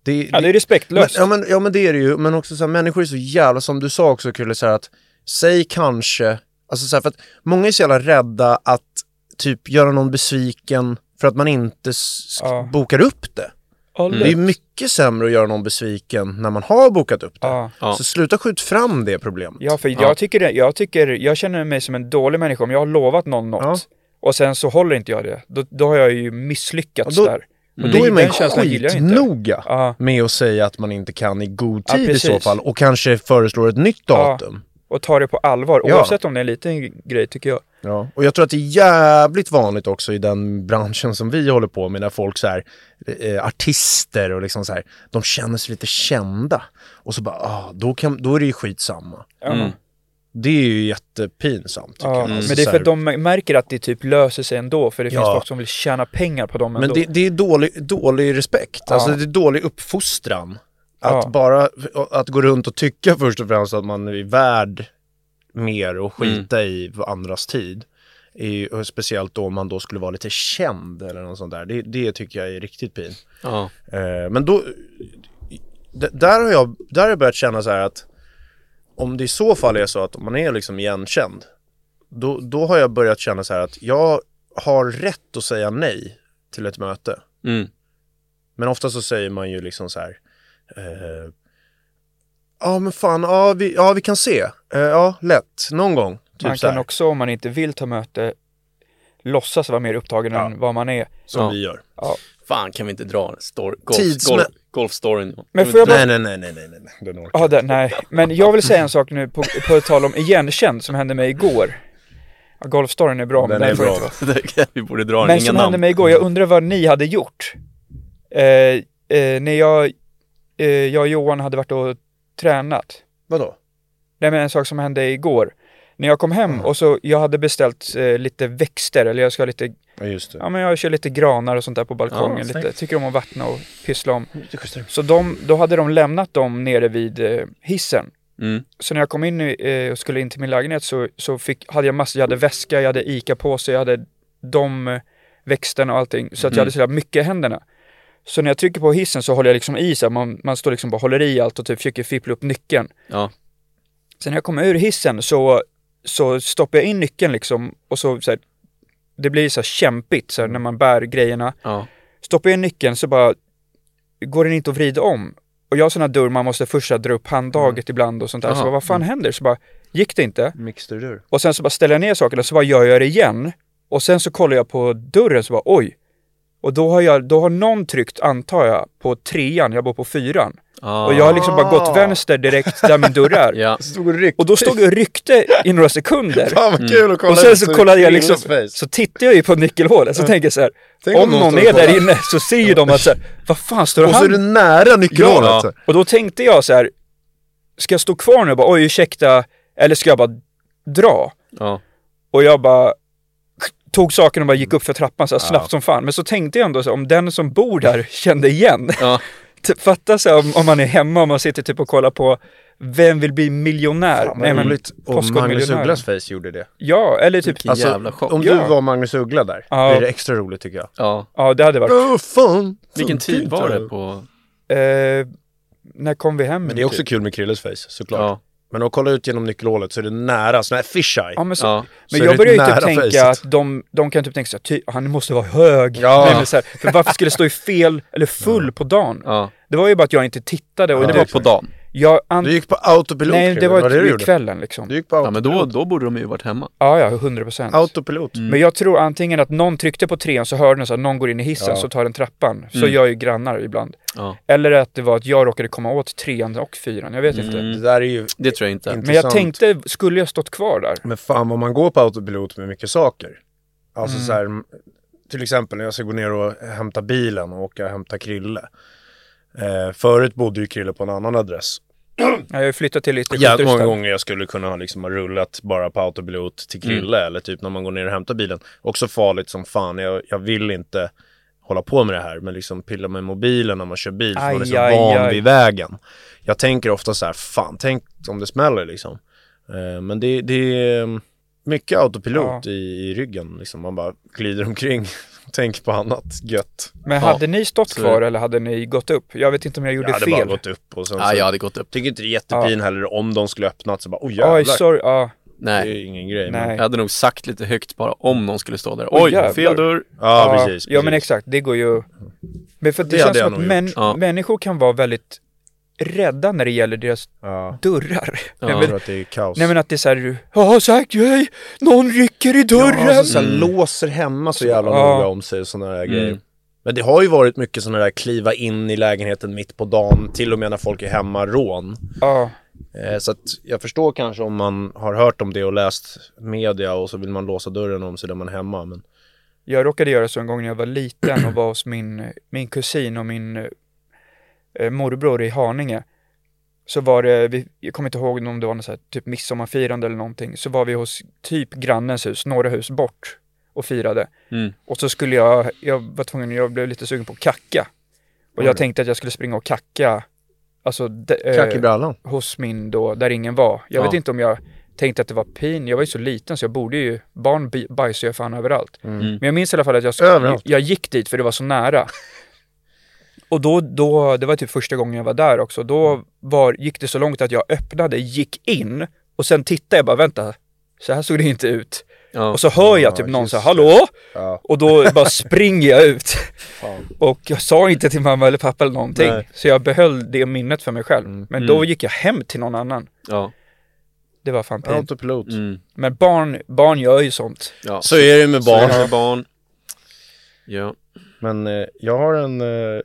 det, ja det är men, respektlöst. ja, men, ja men det är det ju, men också så här, människor är så jävla, som du sa också Kulle, så här att säg kanske, alltså så här, för att många är så jävla rädda att typ göra någon besviken för att man inte Ja. bokar upp det. Ja, Det är mycket sämre att göra någon besviken när man har bokat upp det. Ja. Ja. Så sluta skjut fram det problemet. Ja, för Ja. jag tycker det, jag tycker, jag känner mig som en dålig människa om jag har lovat någon något och sen så håller inte jag det. Då, då har jag ju misslyckats då- där. Och då är man ju skitnoga med att säga att man inte kan i god tid i så fall och kanske föreslår ett nytt datum. och ta det på allvar, Ja. oavsett om det är en liten grej tycker jag. Ja. Och jag tror att det är jävligt vanligt också i den branschen som vi håller på med när folk så här, eh, artister och liksom så här, de känner sig lite kända. Och så bara, ah, då, kan, då är det ju skitsamma. Mm. Det är ju jättepinsamt tycker Ja, jag. men Alltså, det är för att de märker att det typ löser sig ändå, för det finns Ja. folk som vill tjäna pengar på dem Men ändå. det, det är dålig, dålig respekt, Ja. alltså det är dålig uppfostran. Att Ja. bara, att gå runt och tycka först och främst att man är värd mer och skita i andras tid. Och speciellt då om man då skulle vara lite känd eller något sånt där. Det, det tycker jag är riktigt pin. Ja. Eh, men då, där har jag, där har jag börjat känna så här att om det i så fall är så att om man är liksom igenkänd, då, då har jag börjat känna så här att jag har rätt att säga nej till ett möte. Mm. Men ofta så säger man ju liksom så här. eh, Ja men fan, ja vi, ja, vi kan se. Eh, ja, lätt. Någon gång. Typ man kan också, om man inte vill ta möte, låtsas vara mer upptagen Ja. än vad man är. som Ja. vi gör. Fan, kan vi inte dra en? Golf, Tidsmä- golf, golfstoryn. Men Kan får jag bara- Nej, nej, nej, nej, nej, nej. Den orkar Ja, det, nej, men jag vill säga en sak nu på, på tal om igenkänd som hände mig igår. Ja, golfstoryn är bra, men Den är får bra. inte [laughs] vi borde dra den, Men som namn. hände mig igår, jag undrar vad ni hade gjort. Eh, eh, när jag, eh, jag och Johan hade varit och tränat. Vadå? Nej men en sak som hände igår. När jag kom hem och så, jag hade beställt eh, lite växter, eller jag ska ha lite, Ja just det. ja men jag kör lite granar och sånt där på balkongen. Ja, lite, tycker om att vattna och pyssla om. Så de, då hade de lämnat dem nere vid eh, hissen. Mm. Så när jag kom in eh, och skulle in till min lägenhet så, så fick, hade jag massor, jag hade väska, jag hade ICA-påse, jag hade de eh, växterna och allting. Så att jag Mm. hade så mycket i händerna. Så när jag trycker på hissen så håller jag liksom i så man, man står liksom bara håller i allt och typ försöker fippla upp nyckeln. Ja. Sen när jag kommer ur hissen så, så stoppar jag in nyckeln liksom och så, så här, det blir så här kämpigt så här, när man bär grejerna. Ja. Stoppar jag in nyckeln så bara går den inte att vrida om. Och jag har sådana dörr man måste först så dra upp handtaget ibland och sånt där. Så Jaha. bara, vad fan händer? Så bara, gick det inte? Mixtur Och sen så bara ställer jag ner sakerna så bara gör jag det igen. Och sen så kollar jag på dörren så bara oj. Och då har jag, då har någon tryckt, antar jag, på trean, jag bor på fyran. Ah. Och jag har liksom bara gått vänster direkt där min dörr är. [laughs] Ja. Stod och då stod jag och ryckte i några sekunder. [laughs] Fan vad kul att kolla Och sen så kollade jag liksom, så tittar jag ju på nyckelhålet så tänker jag så här, Tänk om någon någon är där inne så ser ju de att så här, vad fan står Och så är han? du nära nyckelhålet. Ja. Och då tänkte jag så här, ska jag stå kvar nu och bara oj ursäkta, eller ska jag bara dra? Ja. Och jag bara tog saken och bara gick upp för trappan så här snabbt som fan. Men så tänkte jag ändå så här, om den som bor där kände igen. [laughs] Ja. [laughs] Typ, Fatta så här, om, om man är hemma och man sitter typ och kollar på Vem vill bli miljonär? Fan, Nej, men, roligt om. Magnus Ugglas face gjorde det. Ja, eller typ, Vilken jävla chock. om Ja. du var Magnus Uggla där, Ja. blir det extra roligt tycker jag. Ja. ja det hade varit. Åh fan! Vilken tid var det på? Eh, när kom vi hem? Men det är också typ? kul med Krilles face, såklart. Ja. Men att kolla ut genom nyckelhålet så är det nära, sån här fisheye. Ja, men så, Ja. Men Så jag börjar ju typ tänka facet. att de, de kan typ tänka så här, ty, han måste vara hög. Ja. Nej, men så här, för varför skulle det stå i fel eller full på dagen? Ja. Det var ju bara att jag inte tittade. Och Men det det var på dagen. Jag an- Du gick på autopilot Nej, det Krille, var, det du det gjorde? kvällen liksom. Du gick på Ja, men autopilot. då, då borde de ju varit hemma. Ja, ja, 100 procent. Autopilot. Men jag tror antingen att någon tryckte på trean så hörde den så att någon går in i hissen Ja. så tar den trappan. Så Mm. gör ju grannar ibland. Ja. Eller att det var att jag råkade komma åt trean och fyran. Jag vet inte. Mm. Det där är ju Det tror jag inte. Inte- Men jag Intressant. tänkte, skulle jag stått kvar där? Men fan vad man går på autopilot med mycket saker. Alltså Mm. så här, till exempel när jag ska gå ner och hämta bilen och åka och hämta Krille. Eh, förut bodde ju Krille på en annan adress. Jag har ju flyttat till lite Jävligt många gånger jag skulle kunna ha, liksom, ha rullat bara på autopilot till Mm. Krille eller typ när man går ner och hämtar bilen. Också farligt som fan. Jag, jag vill inte hålla på med det här men liksom pilla med mobilen när man kör bil för man är så Aj, van aj. vid vägen. Jag tänker ofta så här, fan tänk om det smäller liksom. Eh, men det, det är mm, mycket autopilot Ja. i, i ryggen liksom. Man bara glider omkring [laughs] tänker på annat gött. Men Ja. hade ni stått Så- kvar eller hade ni gått upp? Jag vet inte om jag gjorde Jag hade bara fel. gått upp och sen Ja, så, jag hade gått upp. tycker inte det är jättepin heller om de skulle öppnat så bara, oh jävlar. Oj, sorry. Ja, Det Nej. är ingen grej. Men, nej. Jag hade nog sagt lite högt bara om någon skulle stå där. Oj, Oj, jävlar. fel dörr. ja, precis. Ja, men precis. exakt. Det går ju... Men för det, Det känns jag som att män. Ja. människor kan vara väldigt rädda när det gäller deras Ja. dörrar. Ja. Nej, Jag men, tror att det är kaos. nej men att det är såhär, ja sagt nej, någon rycker i Ja, dörren. alltså, så här, Mm. låser hemma så jävla Ja. noga om sig och sådana där Mm. grejer. Men det har ju varit mycket sådana där kliva in i lägenheten mitt på dagen, till och med när folk är hemma, rån. Ja, Eh, så att jag förstår kanske om man har hört om det och läst media och så vill man låsa dörren om sig där man är hemma. Men jag råkade göra så en gång när jag var liten och var hos min, min kusin och min morbror i Haninge. Så var det, vi, jag kommer inte ihåg om det var något så här, typ midsommarfirande eller någonting. Så var vi hos typ grannens hus, några hus bort och firade. Mm. Och så skulle jag, jag var tvungen, jag blev lite sugen på att kacka. Och jag tänkte att jag skulle springa och kacka, alltså de, eh, hos min då, där ingen var. Jag vet Ja. inte om jag tänkte att det var pin, jag var ju så liten så jag borde ju, barn bajsar ju fan överallt. Mm. Men jag minns i alla fall att jag, Överallt. jag gick dit för det var så nära. Och då, då, det var typ första gången jag var där också, då var, gick det så långt att jag öppnade, gick in och sen tittade jag bara, vänta, så här såg det inte ut. Ja. Och så hör jag Ja, typ någon just säga hallå? Ja, Och då bara springer jag ut. [laughs] fan. Och jag sa inte till mamma eller pappa eller någonting. Nej. Så jag behöll det minnet för mig själv. Mm. Men Mm. då gick jag hem till någon annan. Ja. Det var fan pin. Autopilot. Mm. Men barn, barn gör ju sånt. ja. Så är det med Så är barn. det med barn. Ja. Men eh, jag har en eh,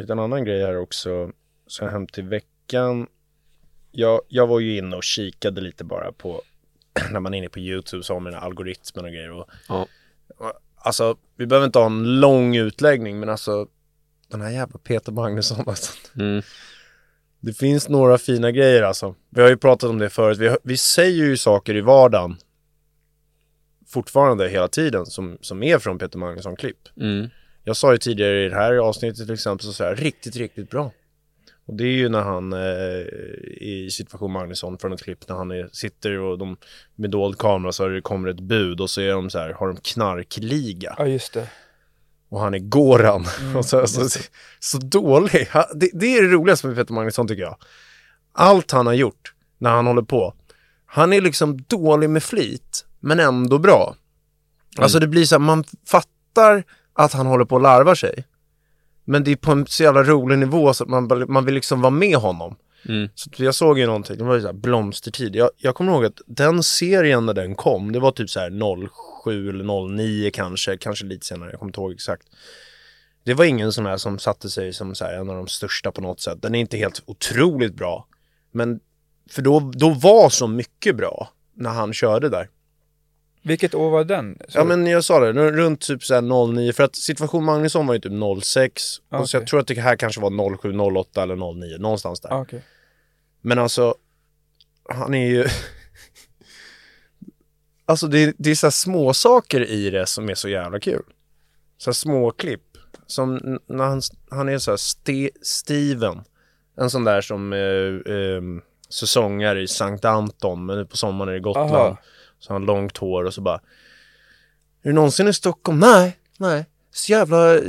liten annan grej här också. Så hem till veckan. Jag, jag var ju inne och kikade lite bara på [clears throat] när man är inne på YouTube så har man algoritmen och grejer. Och, Ja. och, alltså, vi behöver inte ha en lång utläggning men alltså den här jävla Peter Magnusson [laughs] alltså. Mm. Det finns några fina grejer alltså. Vi har ju pratat om det förut. Vi, har- vi säger ju saker i vardagen fortfarande hela tiden som, som är från Peter Magnusson-klipp. Mm. Jag sa ju tidigare i det här avsnittet till exempel så sa jag riktigt, riktigt bra. Och det är ju när han eh, i situation Magnusson från ett klipp när han är, sitter och de med dold kamera så det kommer ett bud och så är de så här, har de knarkliga Ja, just det. och han är Goran. [laughs] och så, så, så dålig. Ha- Det, det är det roligaste med Peter Magnusson tycker jag. Allt han har gjort när han håller på. Han är liksom dålig med flit, men ändå bra. Alltså det blir så här, man fattar att han håller på att larva sig. Men det är på en så jävla rolig nivå så att man, man vill liksom vara med honom. Mm. Så jag såg ju någonting, det var ju så här blomstertid. Jag, jag kommer ihåg att den serien när den kom, det var typ så här 07 eller 09 kanske, kanske lite senare, jag kommer inte ihåg exakt. Det var ingen sån här som satte sig som så här en av de största på något sätt. Den är inte helt otroligt bra. Men, för då, då var så mycket bra när han körde där. Vilket år var den? Så- Ja men jag sa det, runt typ så här 09, för att situation Magnusson var ju typ 06. Och så Okej. jag tror att det här kanske var 07, 08 eller 09, någonstans där. Ah, okej. Men alltså, han är ju... [laughs] alltså det, det är så här små saker i det som är så jävla kul. Så här små klipp. Som när han, han är så här Ste, Steven. En sån där som eh, eh, säsongare i Sankt Anton, men nu på sommaren är det Gotland. Aha. Så har han långt hår och så bara... Är du någonsin i Stockholm? Nej, nej. Så jävla eh,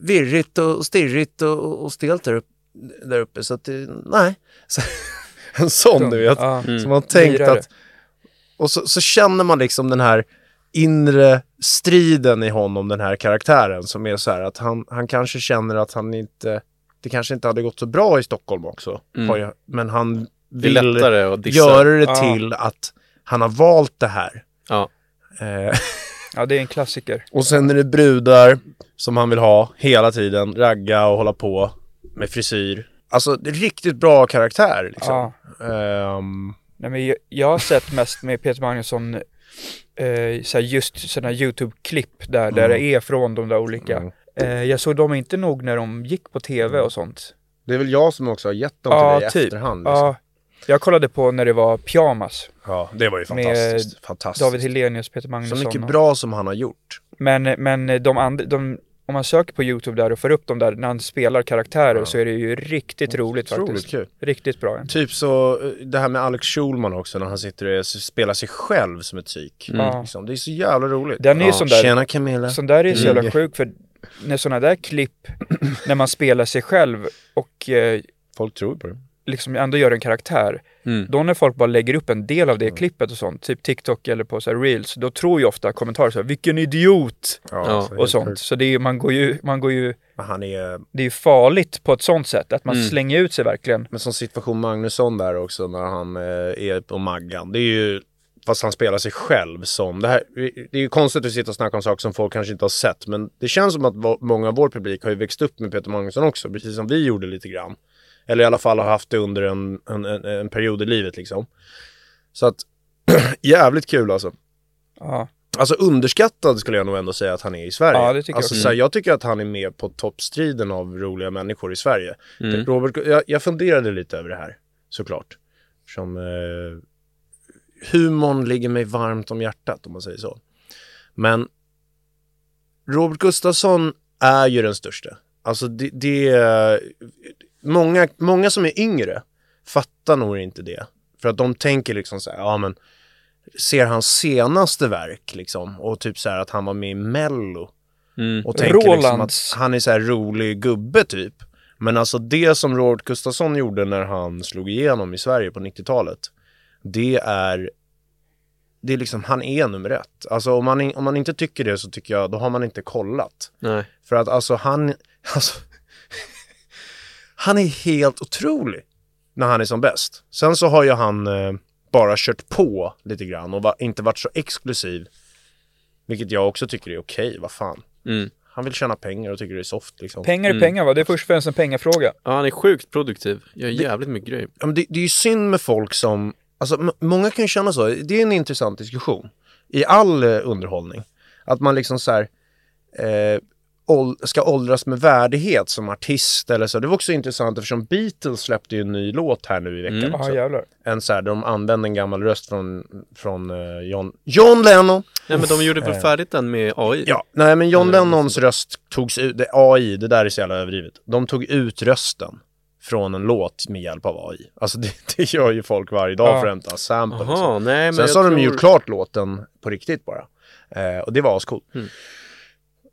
virrigt och stirrigt och, och stelt där uppe, där uppe så att det, nej. [laughs] Så, en sån du vet. Ja. Mm. Som har tänkt Lirare. att... Och så, så känner man liksom den här inre striden i honom, den här karaktären som är så här att han, han kanske känner att han inte... Det kanske inte hade gått så bra i Stockholm också. Mm. Har men han Det vill dissa. göra det till att han har valt det här. Ja. Eh, [laughs] ja, det är en klassiker. och sen är det brudar som han vill ha hela tiden, ragga och hålla på med frisyr. Alltså det är riktigt bra karaktär liksom. Ja. Ehm, Nej, men jag, jag har sett mest med Peter Magnusson eh, så här just sådana YouTube-klipp där, där det är från de där olika. Mm. Eh, jag såg dem inte nog när de gick på tv och sånt. det är väl jag som också har gett dem till Ja, dig i typ. efterhand. Liksom. Ja, jag kollade på när det var Pyjamas. Ja, det var ju Med fantastiskt. fantastiskt. David Hellenius, Peter Så Magnusson. mycket och- bra som han har gjort. Men, men de andra, de, om man söker på YouTube där och får upp dem där när han spelar karaktärer så är det ju riktigt roligt Otroligt faktiskt. kul. Riktigt bra. Typ så, eh, det här med Alex Schulman också när han sitter och spelar sig själv som ett psyk. Ja. Liksom. Det är så jävla roligt. Den är ja. sån där- Tjena Camilla. Sån där är så jävla Mm. sjuk för när sådana där klipp, när man spelar sig själv och eh, Folk tror på det. Liksom ändå gör en karaktär. Mm. Då när folk bara lägger upp en del av Mm. det klippet och sånt, typ TikTok eller på så här reels, då tror ju ofta kommentarer så här, vilken idiot! Ja, så och sånt. Så det är ju, man går ju, man går ju, han är, det är ju farligt på ett sånt sätt, att man Mm. slänger ut sig verkligen. men som situation Magnusson där också när han eh, är på Maggan. Det är ju, fast han spelar sig själv som, det här, det är ju konstigt att sitta och snacka om saker som folk kanske inte har sett. Men det känns som att många av vår publik har ju växt upp med Peter Magnusson också, precis som vi gjorde lite grann. Eller i alla fall har haft det under en, en, en, en period i livet liksom. Så att, [clears throat] jävligt kul alltså. Ja. Alltså underskattad skulle jag nog ändå säga att han är i Sverige. Ja, det tycker jag alltså, också. så här, jag tycker att han är med på toppstriden av roliga människor i Sverige. Mm. Robert, jag, jag funderade lite över det här, såklart. Som eh, humorn ligger mig varmt om hjärtat, om man säger så. Men Robert Gustafsson är ju den största. Alltså det, det är... Många, många som är yngre fattar nog inte det. För att de tänker liksom så här, ja men ser hans senaste verk liksom och typ så här att han var med i Mello Mm. och tänker liksom att han är så här rolig gubbe typ. Men alltså det som Robert Gustafsson gjorde när han slog igenom i Sverige på 90-talet, det är det är liksom, han är nummer ett. Alltså om man, om man inte tycker det så tycker jag, då har man inte kollat. Nej. För att alltså han, [laughs] alltså, han är helt otrolig när han är som bäst. Sen så har ju han eh, bara kört på lite grann och va, inte varit så exklusiv. Vilket jag också tycker är okej, vad fan. Mm. Han vill tjäna pengar och tycker det är soft liksom. Pengar är Mm. pengar va? Det är först och främst en pengafråga. Ja, han är sjukt produktiv. Gör jävligt mycket grejer. Ja, men det, det är ju synd med folk som, alltså många kan ju känna så, det är en intressant diskussion i all eh, underhållning. Att man liksom så här, eh, ska åldras med värdighet som artist eller så. Det var också intressant eftersom Beatles släppte ju en ny låt här nu i veckan Mm. Ja jävlar. En så här, där de använde en gammal röst från, från eh, John, John Lennon. Nej, men de gjorde väl Eh. färdigt den med AI? Ja, nej men John Eller Lennons röst togs ut, det, AI, det där är så jävla överdrivet. De tog ut rösten från en låt med hjälp av AI. Alltså [laughs] det, det gör ju folk varje dag Ja. för att hämta sample. och så. Jaha, nej men Sen så har de tror... gjort klart låten på riktigt bara. Eh, och det var ascoolt. Mm.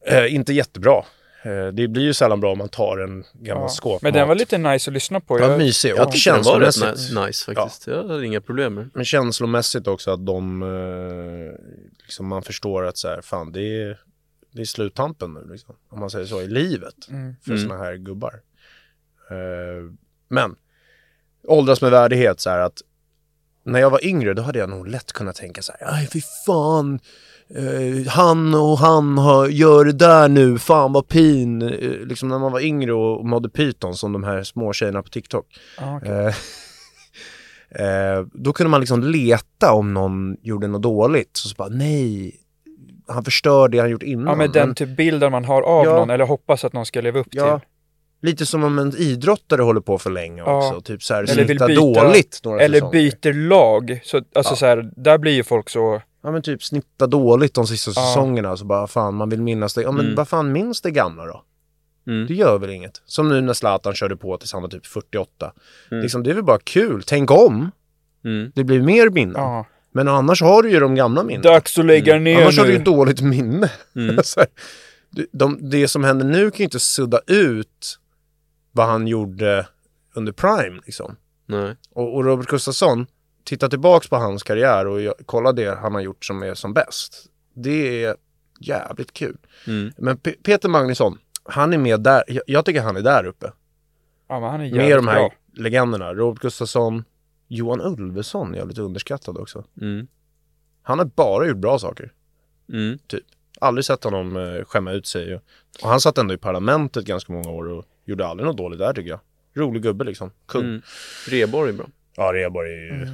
Eh, inte jättebra. Eh, det blir ju sällan bra om man tar en gammal Ja. skåpmat. Men den var lite nice att lyssna på. Ja, Jag, mysig. Jag Och tyckte den var rätt nice faktiskt. Jag hade inga problem med den. Men känslomässigt också att de, eh, liksom man förstår att så här, fan det är, det är sluttampen nu liksom. Om man säger så, i livet. Mm. För Mm. såna här gubbar. Eh, men, åldras med värdighet så här att när jag var yngre då hade jag nog lätt kunnat tänka så här, aj fy fan, eh, han och han har, gör det där nu, fan vad pin. Eh, liksom när man var yngre och mådde pyton som de här små tjejerna på TikTok. Ja, okej. Eh, [laughs] eh, då kunde man liksom leta om någon gjorde något dåligt. Så, så bara, nej, han förstör det han gjort innan. ja men den typ bilden man har av Ja. någon eller hoppas att någon ska leva upp Ja, till. lite som om en idrottare håller på för länge Ja. också. Typ så här, Eller vill byta- dåligt några Eller säsonger. byter lag. Så, alltså Ja. så här, där blir ju folk så... Ja men typ snitta dåligt de sista Ja. säsongerna. Så bara, fan man vill minnas det. Ja men Mm. vad fan minns det gamla då? Mm. Det gör väl inget. Som nu när Zlatan körde på tills han var typ 48. Mm. Liksom, det är väl bara kul. Tänk om. Mm. Det blir mer minnen. Ja. Men annars har du ju de gamla minnena. Dags att lägga ner Annars har du ju nu. dåligt minne. Mm. [laughs] Så här, de, det som händer nu kan ju inte sudda ut vad han gjorde under Prime liksom. Nej. Och, och Robert Gustafsson, titta tillbaks på hans karriär och kolla det han har gjort som är som bäst. Det är jävligt kul. Mm. Men Pe- Peter Magnusson, han är med där, jag, jag tycker han är där uppe. Ja, men han är Med de här bra. legenderna. Robert Gustafsson, Johan Ulveson är lite underskattad också. Mm. Han har bara gjort bra saker. Mm. Aldrig sett honom eh, skämma ut sig. Och, och han satt ändå i parlamentet ganska många år och gjorde aldrig något dåligt där tycker jag. Rolig gubbe liksom. Kung. Mm. Reborg är bra. Ja, Reborg är ju... Mm.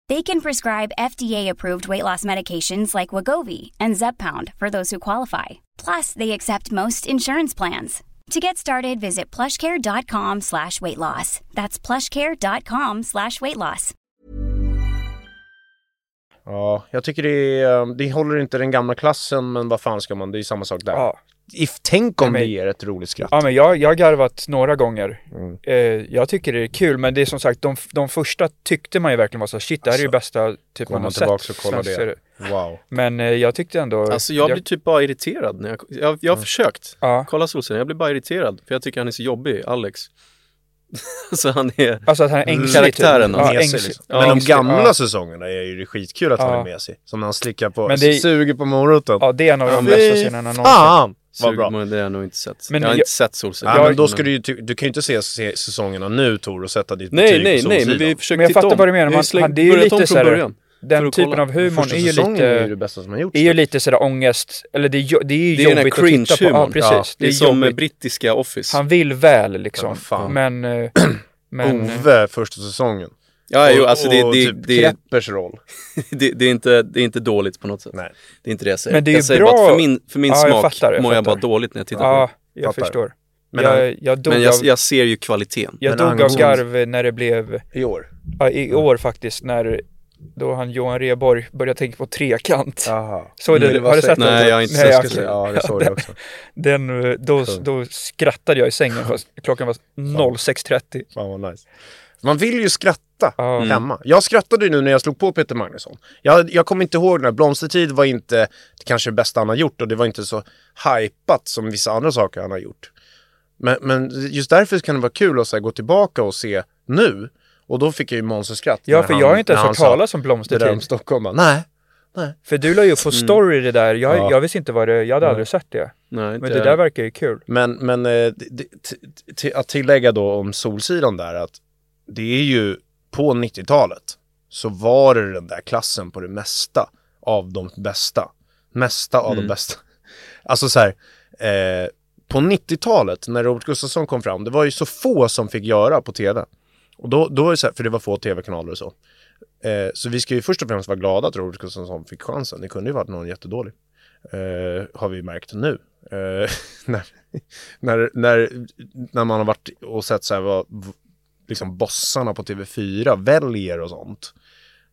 They can prescribe FDA-approved weight loss medications like Wagovi and Zepbound for those who qualify. Plus, they accept most insurance plans. To get started, visit plushcare.com slash weight loss. That's plushcare.com slash weight loss. Ja, jag tycker det är, eh, det håller inte den gamla klassen men vad fan ska man, det är samma sak där. Ja. If, tänk om Nej, men- det ger ett roligt skratt. Ja men jag, jag har garvat några gånger. Mm. Eh, jag tycker det är kul men det är som sagt de, de första tyckte man ju verkligen var så shit det här är ju bästa typ Går man man har tillbaks sett. och kollar det. serie. Wow. Men eh, jag tyckte ändå... Alltså jag blir typ bara irriterad när jag, jag, jag har försökt Ja. kolla Solsidan, jag blir bara irriterad för jag tycker han är så jobbig, Alex. [laughs] så han är, Alltså att han är ängslig Karaktären, typ. alltså. Ja, ängslig. liksom. Men de ängslig, gamla ja. säsongerna är ju det skitkul att han Ja. är mesig. Som när han slickar på, Men det- suger på moroten. Ja det är en av de bästa scenerna någonsin. Fan! Det har jag nog inte sett. Men jag har jag- inte sett Solsidan. Ja, men då ska du ju, du kan ju inte se, se säsongerna nu Tor och sätta ditt Nej, betyg nej, på nej, men Solsidan. vi försöker Men jag titta fattar om. vad du menar, man- släng- han- det är ju om lite från så här- början. för Den typen kolla. av humorn Första är ju säsongen är ju det lite... bästa som har gjorts. Är ju lite sådär ångest, eller det är, det är ju Det är jobbigt att titta på. Ja cringe-humorn. precis. Ja, det Det är som jobbigt. brittiska Office. Han vill väl Ja, liksom. fan. men... eh, men Ove första säsongen. Ja, jo, och, alltså det, och det, typ det, Kreppers roll. [laughs] det, det, är inte, det är inte dåligt på något sätt. Nej. Det är inte det jag säger. Men det är jag ju säger bra- bara att för min, för min Ja, jag smak fattar, jag mår jag bara dåligt när jag tittar ja, på jag Fattar. förstår. Men jag, han- jag det. dog, Men jag, av, jag ser ju kvaliteten. jag Men dog av angående- garv när det blev, I år. ja, i år faktiskt, när då han Johan Rheborg började tänka på trekant. Jaha. Så det, har du sett den? Nej, jag har inte Nej, sett jag- Jag Ja, det såg jag också. [laughs] Den, eh, då, då skrattade jag i sängen fast klockan var 06.30. Fan vad nice. Man vill ju skratta Ja. hemma. Jag skrattade ju nu när jag slog på Peter Magnusson. Jag, jag kommer inte ihåg när Blomstertid var inte kanske det bästa han har gjort och det var inte så hypat som vissa andra saker han har gjort. Men, men just därför kan det vara kul att så här, gå tillbaka och se nu. Och då fick jag ju monsterskratt. Ja, för han- jag har inte ens hört talas om Det där om Blomstertid. Stockholm. Bara, Nej. För du la ju upp på story det där, jag, Ja. jag visste inte vad det, jag hade aldrig sett det. Nej, inte Men det där verkar ju kul. Men, men eh, det- det- t- t- att tillägga då om Solsidan där att det är ju på 90-talet så var det den där klassen på det mesta av de bästa. Mesta av de Mm. bästa. [laughs] Alltså så här, eh, på 90-talet när Robert Gustafsson kom fram, det var ju så få som fick göra på tv. Och då, då är det så här, för det var få tv-kanaler och så. Eh, så vi ska ju först och främst vara glada att Robert Gustafsson fick chansen. Det kunde ju varit någon jättedålig. Eh, har vi märkt nu. Eh, [laughs] när, när, när, när man har varit och sett så här vad liksom bossarna på TV4 väljer och sånt.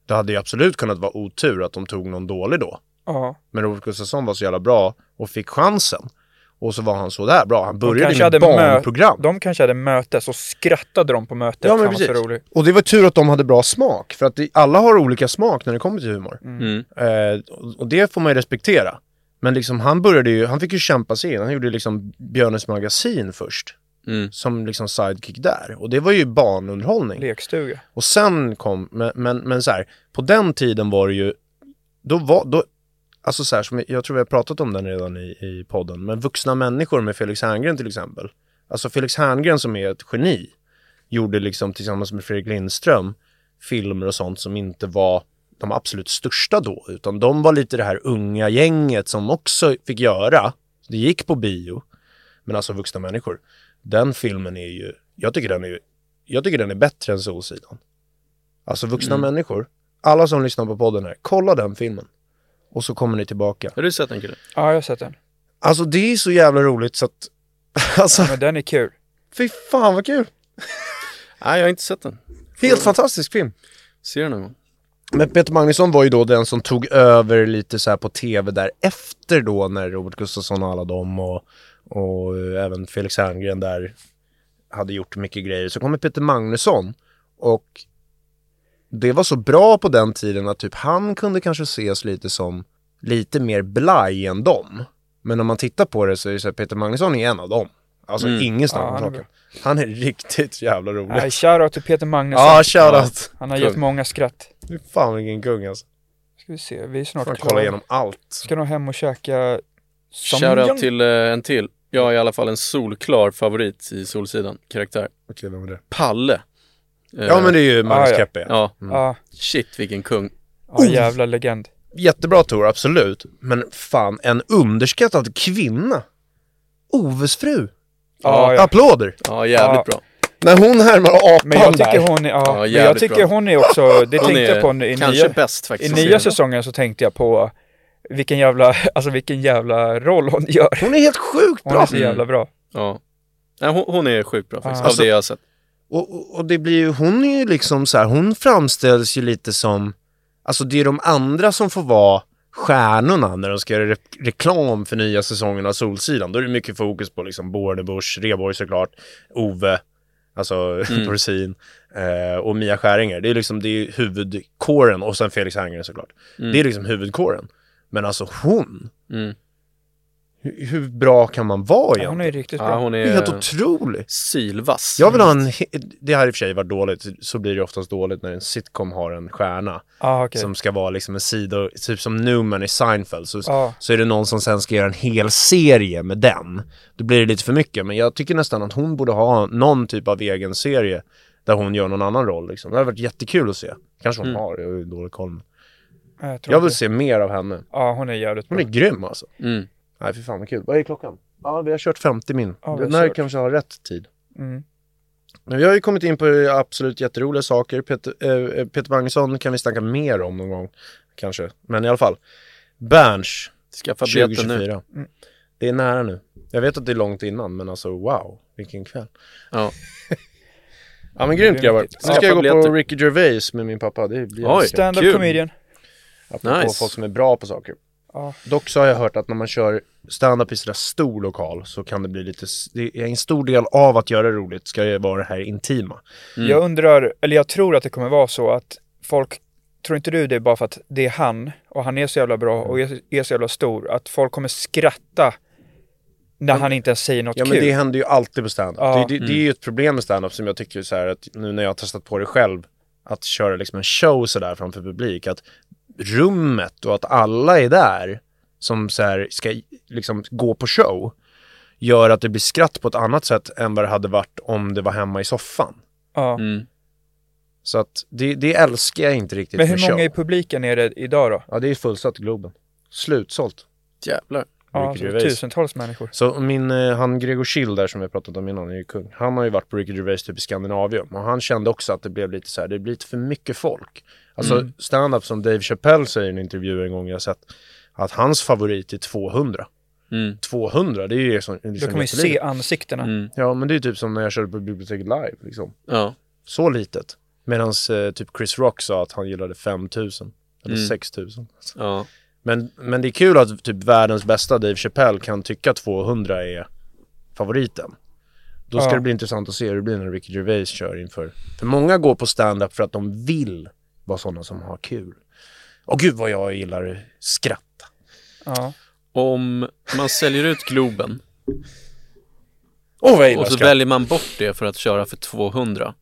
Det hade ju absolut kunnat vara otur att de tog någon dålig då. Ja. Men Robert Gustafsson var så jävla bra och fick chansen. Och så var han så där bra. Han De började med hade barnprogram. De kanske hade möte, så skrattade de på mötet. Ja, men precis. Och det var tur att de hade bra smak. För att det, alla har olika smak när det kommer till humor. Mm. Eh, och- och det får man ju respektera. Men liksom han började ju, han fick ju kämpa sig in. Han gjorde liksom Björnes magasin först. Mm. Som liksom sidekick där. Och det var ju barnunderhållning. Lekstuga. Och sen kom, men, men, men så här, på den tiden var det ju, då var, då, alltså så här, som jag, jag tror vi har pratat om den redan i, i podden, men vuxna människor med Felix Herngren till exempel. Alltså Felix Herngren som är ett geni, gjorde liksom tillsammans med Fredrik Lindström filmer och sånt som inte var de absolut största då, utan de var lite det här unga gänget som också fick göra. Det gick på bio. men alltså vuxna människor. Den filmen är ju, jag tycker den är, jag tycker den är bättre än Solsidan. Alltså vuxna Mm. människor, alla som lyssnar på podden här, kolla den filmen. Och så kommer ni tillbaka. Har du sett den Kille? Ja, jag har sett den. Alltså det är så jävla roligt så att, [laughs] alltså Men den är kul. fy fan vad kul. [laughs] Nej, jag har inte sett den. Helt fantastisk film. Ser den någon gång? Men Peter Magnusson var ju då den som tog över lite så här på tv där efter då när Robert Gustafsson och alla dem och, och eh, även Felix Herngren där hade gjort mycket grejer. Så kommer Peter Magnusson och det var så bra på den tiden att typ han kunde kanske ses lite som lite mer blaj än dem. Men om man tittar på det så är det så här, Peter Magnusson är en av dem. Alltså Mm. ingen snack Ja, om han är saken. Han är riktigt jävla rolig. Nej, shoutout till Peter Magnusson. Ja, shoutout. Han har Kung. gett många skratt. Fy fan vilken kung alltså. Ska vi se, vi är snart klara. kolla igenom allt. Ska nog hem och käka Shoutout till eh, en till. Jag har i alla fall en solklar favorit i Solsidan, karaktär. Okej, vem är det? Palle. Eh, Ja men det är ju Magnus ja. Keppe. Ja. Ja, Ja, shit vilken kung. ja jävla legend. Jättebra Tor, absolut. Men fan, en underskattad kvinna. Oves fru. Ja, ja. Applåder! Ja, jävligt bra. När hon härmar apan Men jag tycker där. hon är, ja, Ja, men jag tycker bra. hon är också, det Hon tänkte jag på i kanske nya, bäst i faktiskt. nya säsongen så tänkte jag på vilken jävla, [laughs] alltså vilken jävla roll hon gör. Hon är helt sjukt Hon bra! är så jävla bra. Ja. Nej, hon, hon är sjukt bra faktiskt, Ja. av Alltså- det jag har sett. Och, och, det blir ju, hon är ju liksom så här, hon framställs ju lite som, alltså det är de andra som får vara stjärnorna när de ska göra re- reklam för nya säsongen av Solsidan. Då är det mycket fokus på liksom Bornebusch, Rheborg såklart, Ove, alltså [laughs] Mm. Dorsin eh, och Mia Skäringer. Det är liksom, det är huvudkåren och sen Felix Herngren såklart. Mm. Det är liksom huvudkåren. Men alltså hon, Mm. hur, hur bra kan man vara Ja, hon är riktigt Ja, bra. hon Det är helt otrolig. sylvass. Jag vill ha en, det här i och för sig varit dåligt, så blir det oftast dåligt när en sitcom har en stjärna Ja, okej. som ska vara liksom en sida, typ som Newman i Seinfeld, så, Ja. så är det någon som sen ska göra en hel serie med den. Då blir det lite för mycket, men jag tycker nästan att hon borde ha någon typ av egen serie där hon gör någon annan roll liksom. Det hade varit jättekul att se. Kanske hon Mm. har, jag har ju dålig koll. Jag, Jag vill inte. se mer av henne. Ja, hon är jävligt Hon bra. är grym alltså. Mm. Nej, för fan vad kul. Vad är klockan? Ja, vi har kört 50 min. Ja, Den här kanske har rätt tid. Mm. Men vi har ju kommit in på absolut jätteroliga saker. Peter, eh, Peter Magnusson kan vi snacka mer om någon gång. Kanske. Men i alla fall. Berns Skaffa biljetten nu. 2024. Mm. Det är nära nu. Jag vet att det är långt innan men alltså wow. Vilken kväll. Ja. [laughs] Ja men grymt Det grabbar. Nu ska jag gå på. Ricky Gervais med min pappa. Det blir Oj. Stand-up Kul. comedian. Apropå Nice. folk som är bra på saker. Ja. Dock så har jag hört att när man kör stand-up i sådär stor lokal så kan det bli lite, det är en stor del av att göra det roligt ska det vara det här intima. Mm. Jag undrar, eller jag tror att det kommer vara så att folk, tror inte du det är bara för att det är han och han är så jävla bra och är, är så jävla stor att folk kommer skratta när han inte ens säger något Ja kul? men det händer ju alltid på stand-up. Ja. Det, det, det är ju ett problem med stand-up som jag tycker så här att nu när jag har testat på det själv, att köra liksom en show sådär framför publik, att rummet och att alla är där som så här ska liksom gå på show, gör att det blir skratt på ett annat sätt än vad det hade varit om det var hemma i soffan. Ja. Mm. Så att det, det älskar jag inte riktigt Men med hur många i publiken är det idag då? Ja det är fullsatt i Globen. Slutsålt. Jävlar. Ja, Ricky så Gervais. tusentals människor. Så min, eh, han Gregor Schill där som vi pratat om innan är ju kung. Han har ju varit på Ricky Gervais typ i Skandinavium och han kände också att det blev lite så här, det blir lite för mycket folk. Alltså Mm. stand-up som Dave Chappelle säger i en intervju en gång jag sett, att hans favorit är 200. Mm. 200, det är ju liksom, liksom Då kan man ju se ansiktena. Mm. Ja men det är ju typ som när jag körde på biblioteket live liksom. Ja. Så litet. Medan eh, typ Chris Rock sa att han gillade 5000. Eller Mm. 6000. Ja. Men, men det är kul att typ världens bästa Dave Chappelle kan tycka 200 är favoriten. Då ska Ja. det bli intressant att se hur det blir när Ricky Gervais kör inför. För många går på stand-up för att de vill vara sådana som har kul. Och gud vad jag gillar skratt. Ja. Om man säljer ut Globen jag gillar och så skratt. väljer man bort det för att köra för 200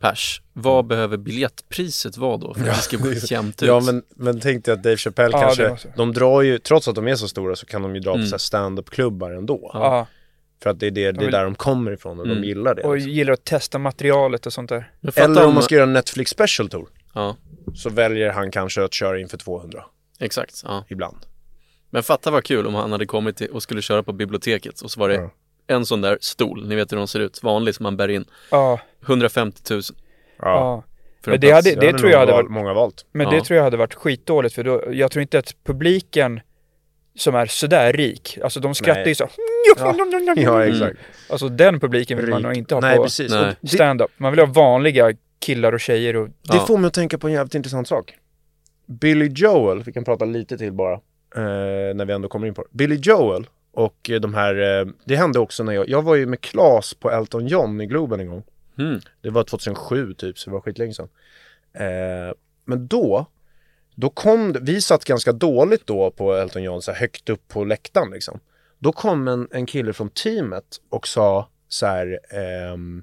pers. Vad behöver biljettpriset vara då för att det ska gå jämnt ut? Ja men, men tänk dig att Dave Chappelle Ja, kanske, de drar ju, trots att de är så stora så kan de ju dra Mm. på stand-up-klubbar ändå. Ja. För att det är, det, det är där de kommer ifrån och Mm. de gillar det. Och liksom. gillar att testa materialet och sånt där. Eller om man ska göra en Netflix special tour Ja, så väljer han kanske att köra inför 200 exakt. Ja. ibland. Men fatta vad kul om han hade kommit och skulle köra på biblioteket och så var det Ja. en sån där stol, ni vet hur de ser ut, vanlig som man bär in. Ja, 150 000 Ja. Men en det hade- Det, tror jag hade varit- många valt. Men Ja. det tror jag hade varit skitdåligt för då, jag tror inte att publiken som är sådär rik, alltså de skrattar Nej. ju så. Ja, ja exakt. Alltså den publiken vill man nog inte ha Nej, på stand-up. Man vill ha vanliga killar och tjejer och det Ja. får mig att tänka på en jävligt intressant sak. Billy Joel, vi kan prata lite till bara, eh, när vi ändå kommer in på det. Billy Joel och eh, de här, eh, det hände också när jag, jag var ju med Klas på Elton John i Globen en gång. Mm. Det var 2007 typ, så det var skitlänge sedan. Eh, men då, då kom det, vi satt ganska dåligt då på Elton John, så här högt upp på läktaren liksom. Då kom en, en kille från teamet och sa så här, ehm,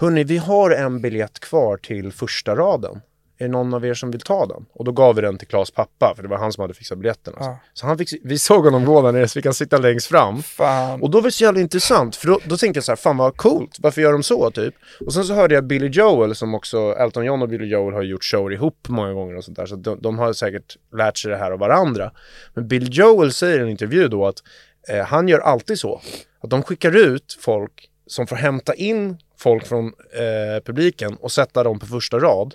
Hörni, vi har en biljett kvar till första raden. Är det någon av er som vill ta den? Och då gav vi den till Klas pappa, för det var han som hade fixat biljetten. Alltså. Ja. Så han fick, vi såg honom gå där nere så vi kan sitta längst fram. fan. Och då var det så jävla intressant, för då, då tänkte jag så här, fan vad coolt, varför gör de så typ? Och sen så hörde jag Billy Joel, som också, Elton John och Billy Joel har gjort shower ihop många gånger och sånt där, så de, de har säkert lärt sig det här av varandra. Men Billy Joel säger i en intervju då att eh, han gör alltid så, att de skickar ut folk som får hämta in folk från eh, publiken och sätta dem på första rad.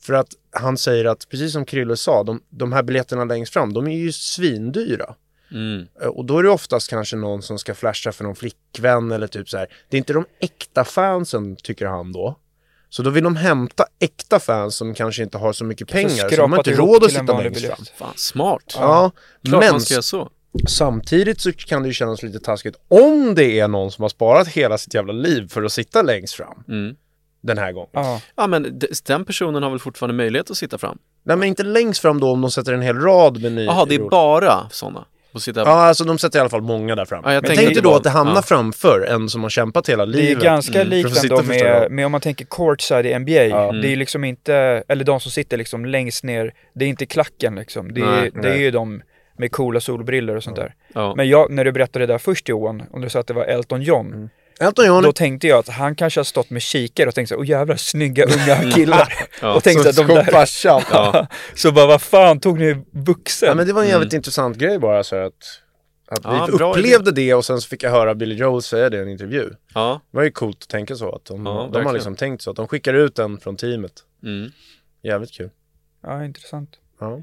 För att han säger att, precis som Krille sa, de, de här biljetterna längst fram, de är ju svindyra. Mm. Eh, Och då är det oftast kanske någon som ska flasha för någon flickvän eller typ så här. Det är inte de äkta fansen tycker han då. Så då vill de hämta äkta fans som kanske inte har så mycket pengar. Så de har inte råd att sitta längst biljett. fram. Fan, smart. Ja, Klart men man ska göra så. Samtidigt så kan det ju kännas lite taskigt om det är någon som har sparat hela sitt jävla liv för att sitta längst fram Mm. den här gången. Ja. Ja men den personen har väl fortfarande möjlighet att sitta fram? Nej men inte längst fram då om de sätter en hel rad med nya. Jaha, det är bara sådana? Ja, alltså de sätter i alla fall många där fram. Ja, jag men tänker tänk dig inte då att det hamnar ja. framför en som har kämpat hela Det är livet. ganska Mm. Likt ändå med, med om man tänker courtside i NBA. Ja. Det är liksom inte, eller de som sitter liksom längst ner, det är inte klacken liksom. Det är, Nej, det är nej. ju de med coola solbriller och sånt där. Ja. Men jag, när du berättade det där först Johan, om du sa att det var Elton John. Elton John Då tänkte jag att han kanske har stått med kikare och tänkt så åh jävlar, snygga unga [laughs] killar. [laughs] Ja, och tänkte som att de där. [laughs] Ja. så bara vad fan tog ni vuxen? Ja men det var en jävligt intressant grej bara så att, att Ja, vi upplevde det och sen så fick jag höra Billy Joel säga det i en intervju. ja. Det var ju coolt att tänka så att de, Ja, de har liksom tänkt så att de skickar ut en från teamet. Mm. Jävligt kul. Ja, intressant. Ja.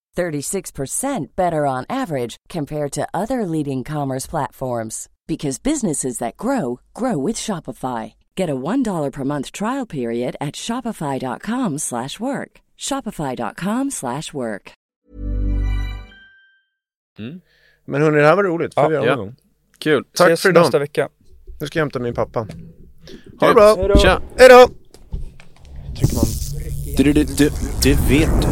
36% better on average compared to other leading commerce platforms because businesses that grow grow with Shopify. Get a $1 per month trial period at shopify.com/work. shopify.com/work. Men hörni, det här var roligt. Får Ja. vi göra Ja. gång. Kul. Tack Ses för idag. nästa vecka. Nu ska jag hämta min pappa. Ha det bra! Tja! Hej då! Du, du, du, det vet du.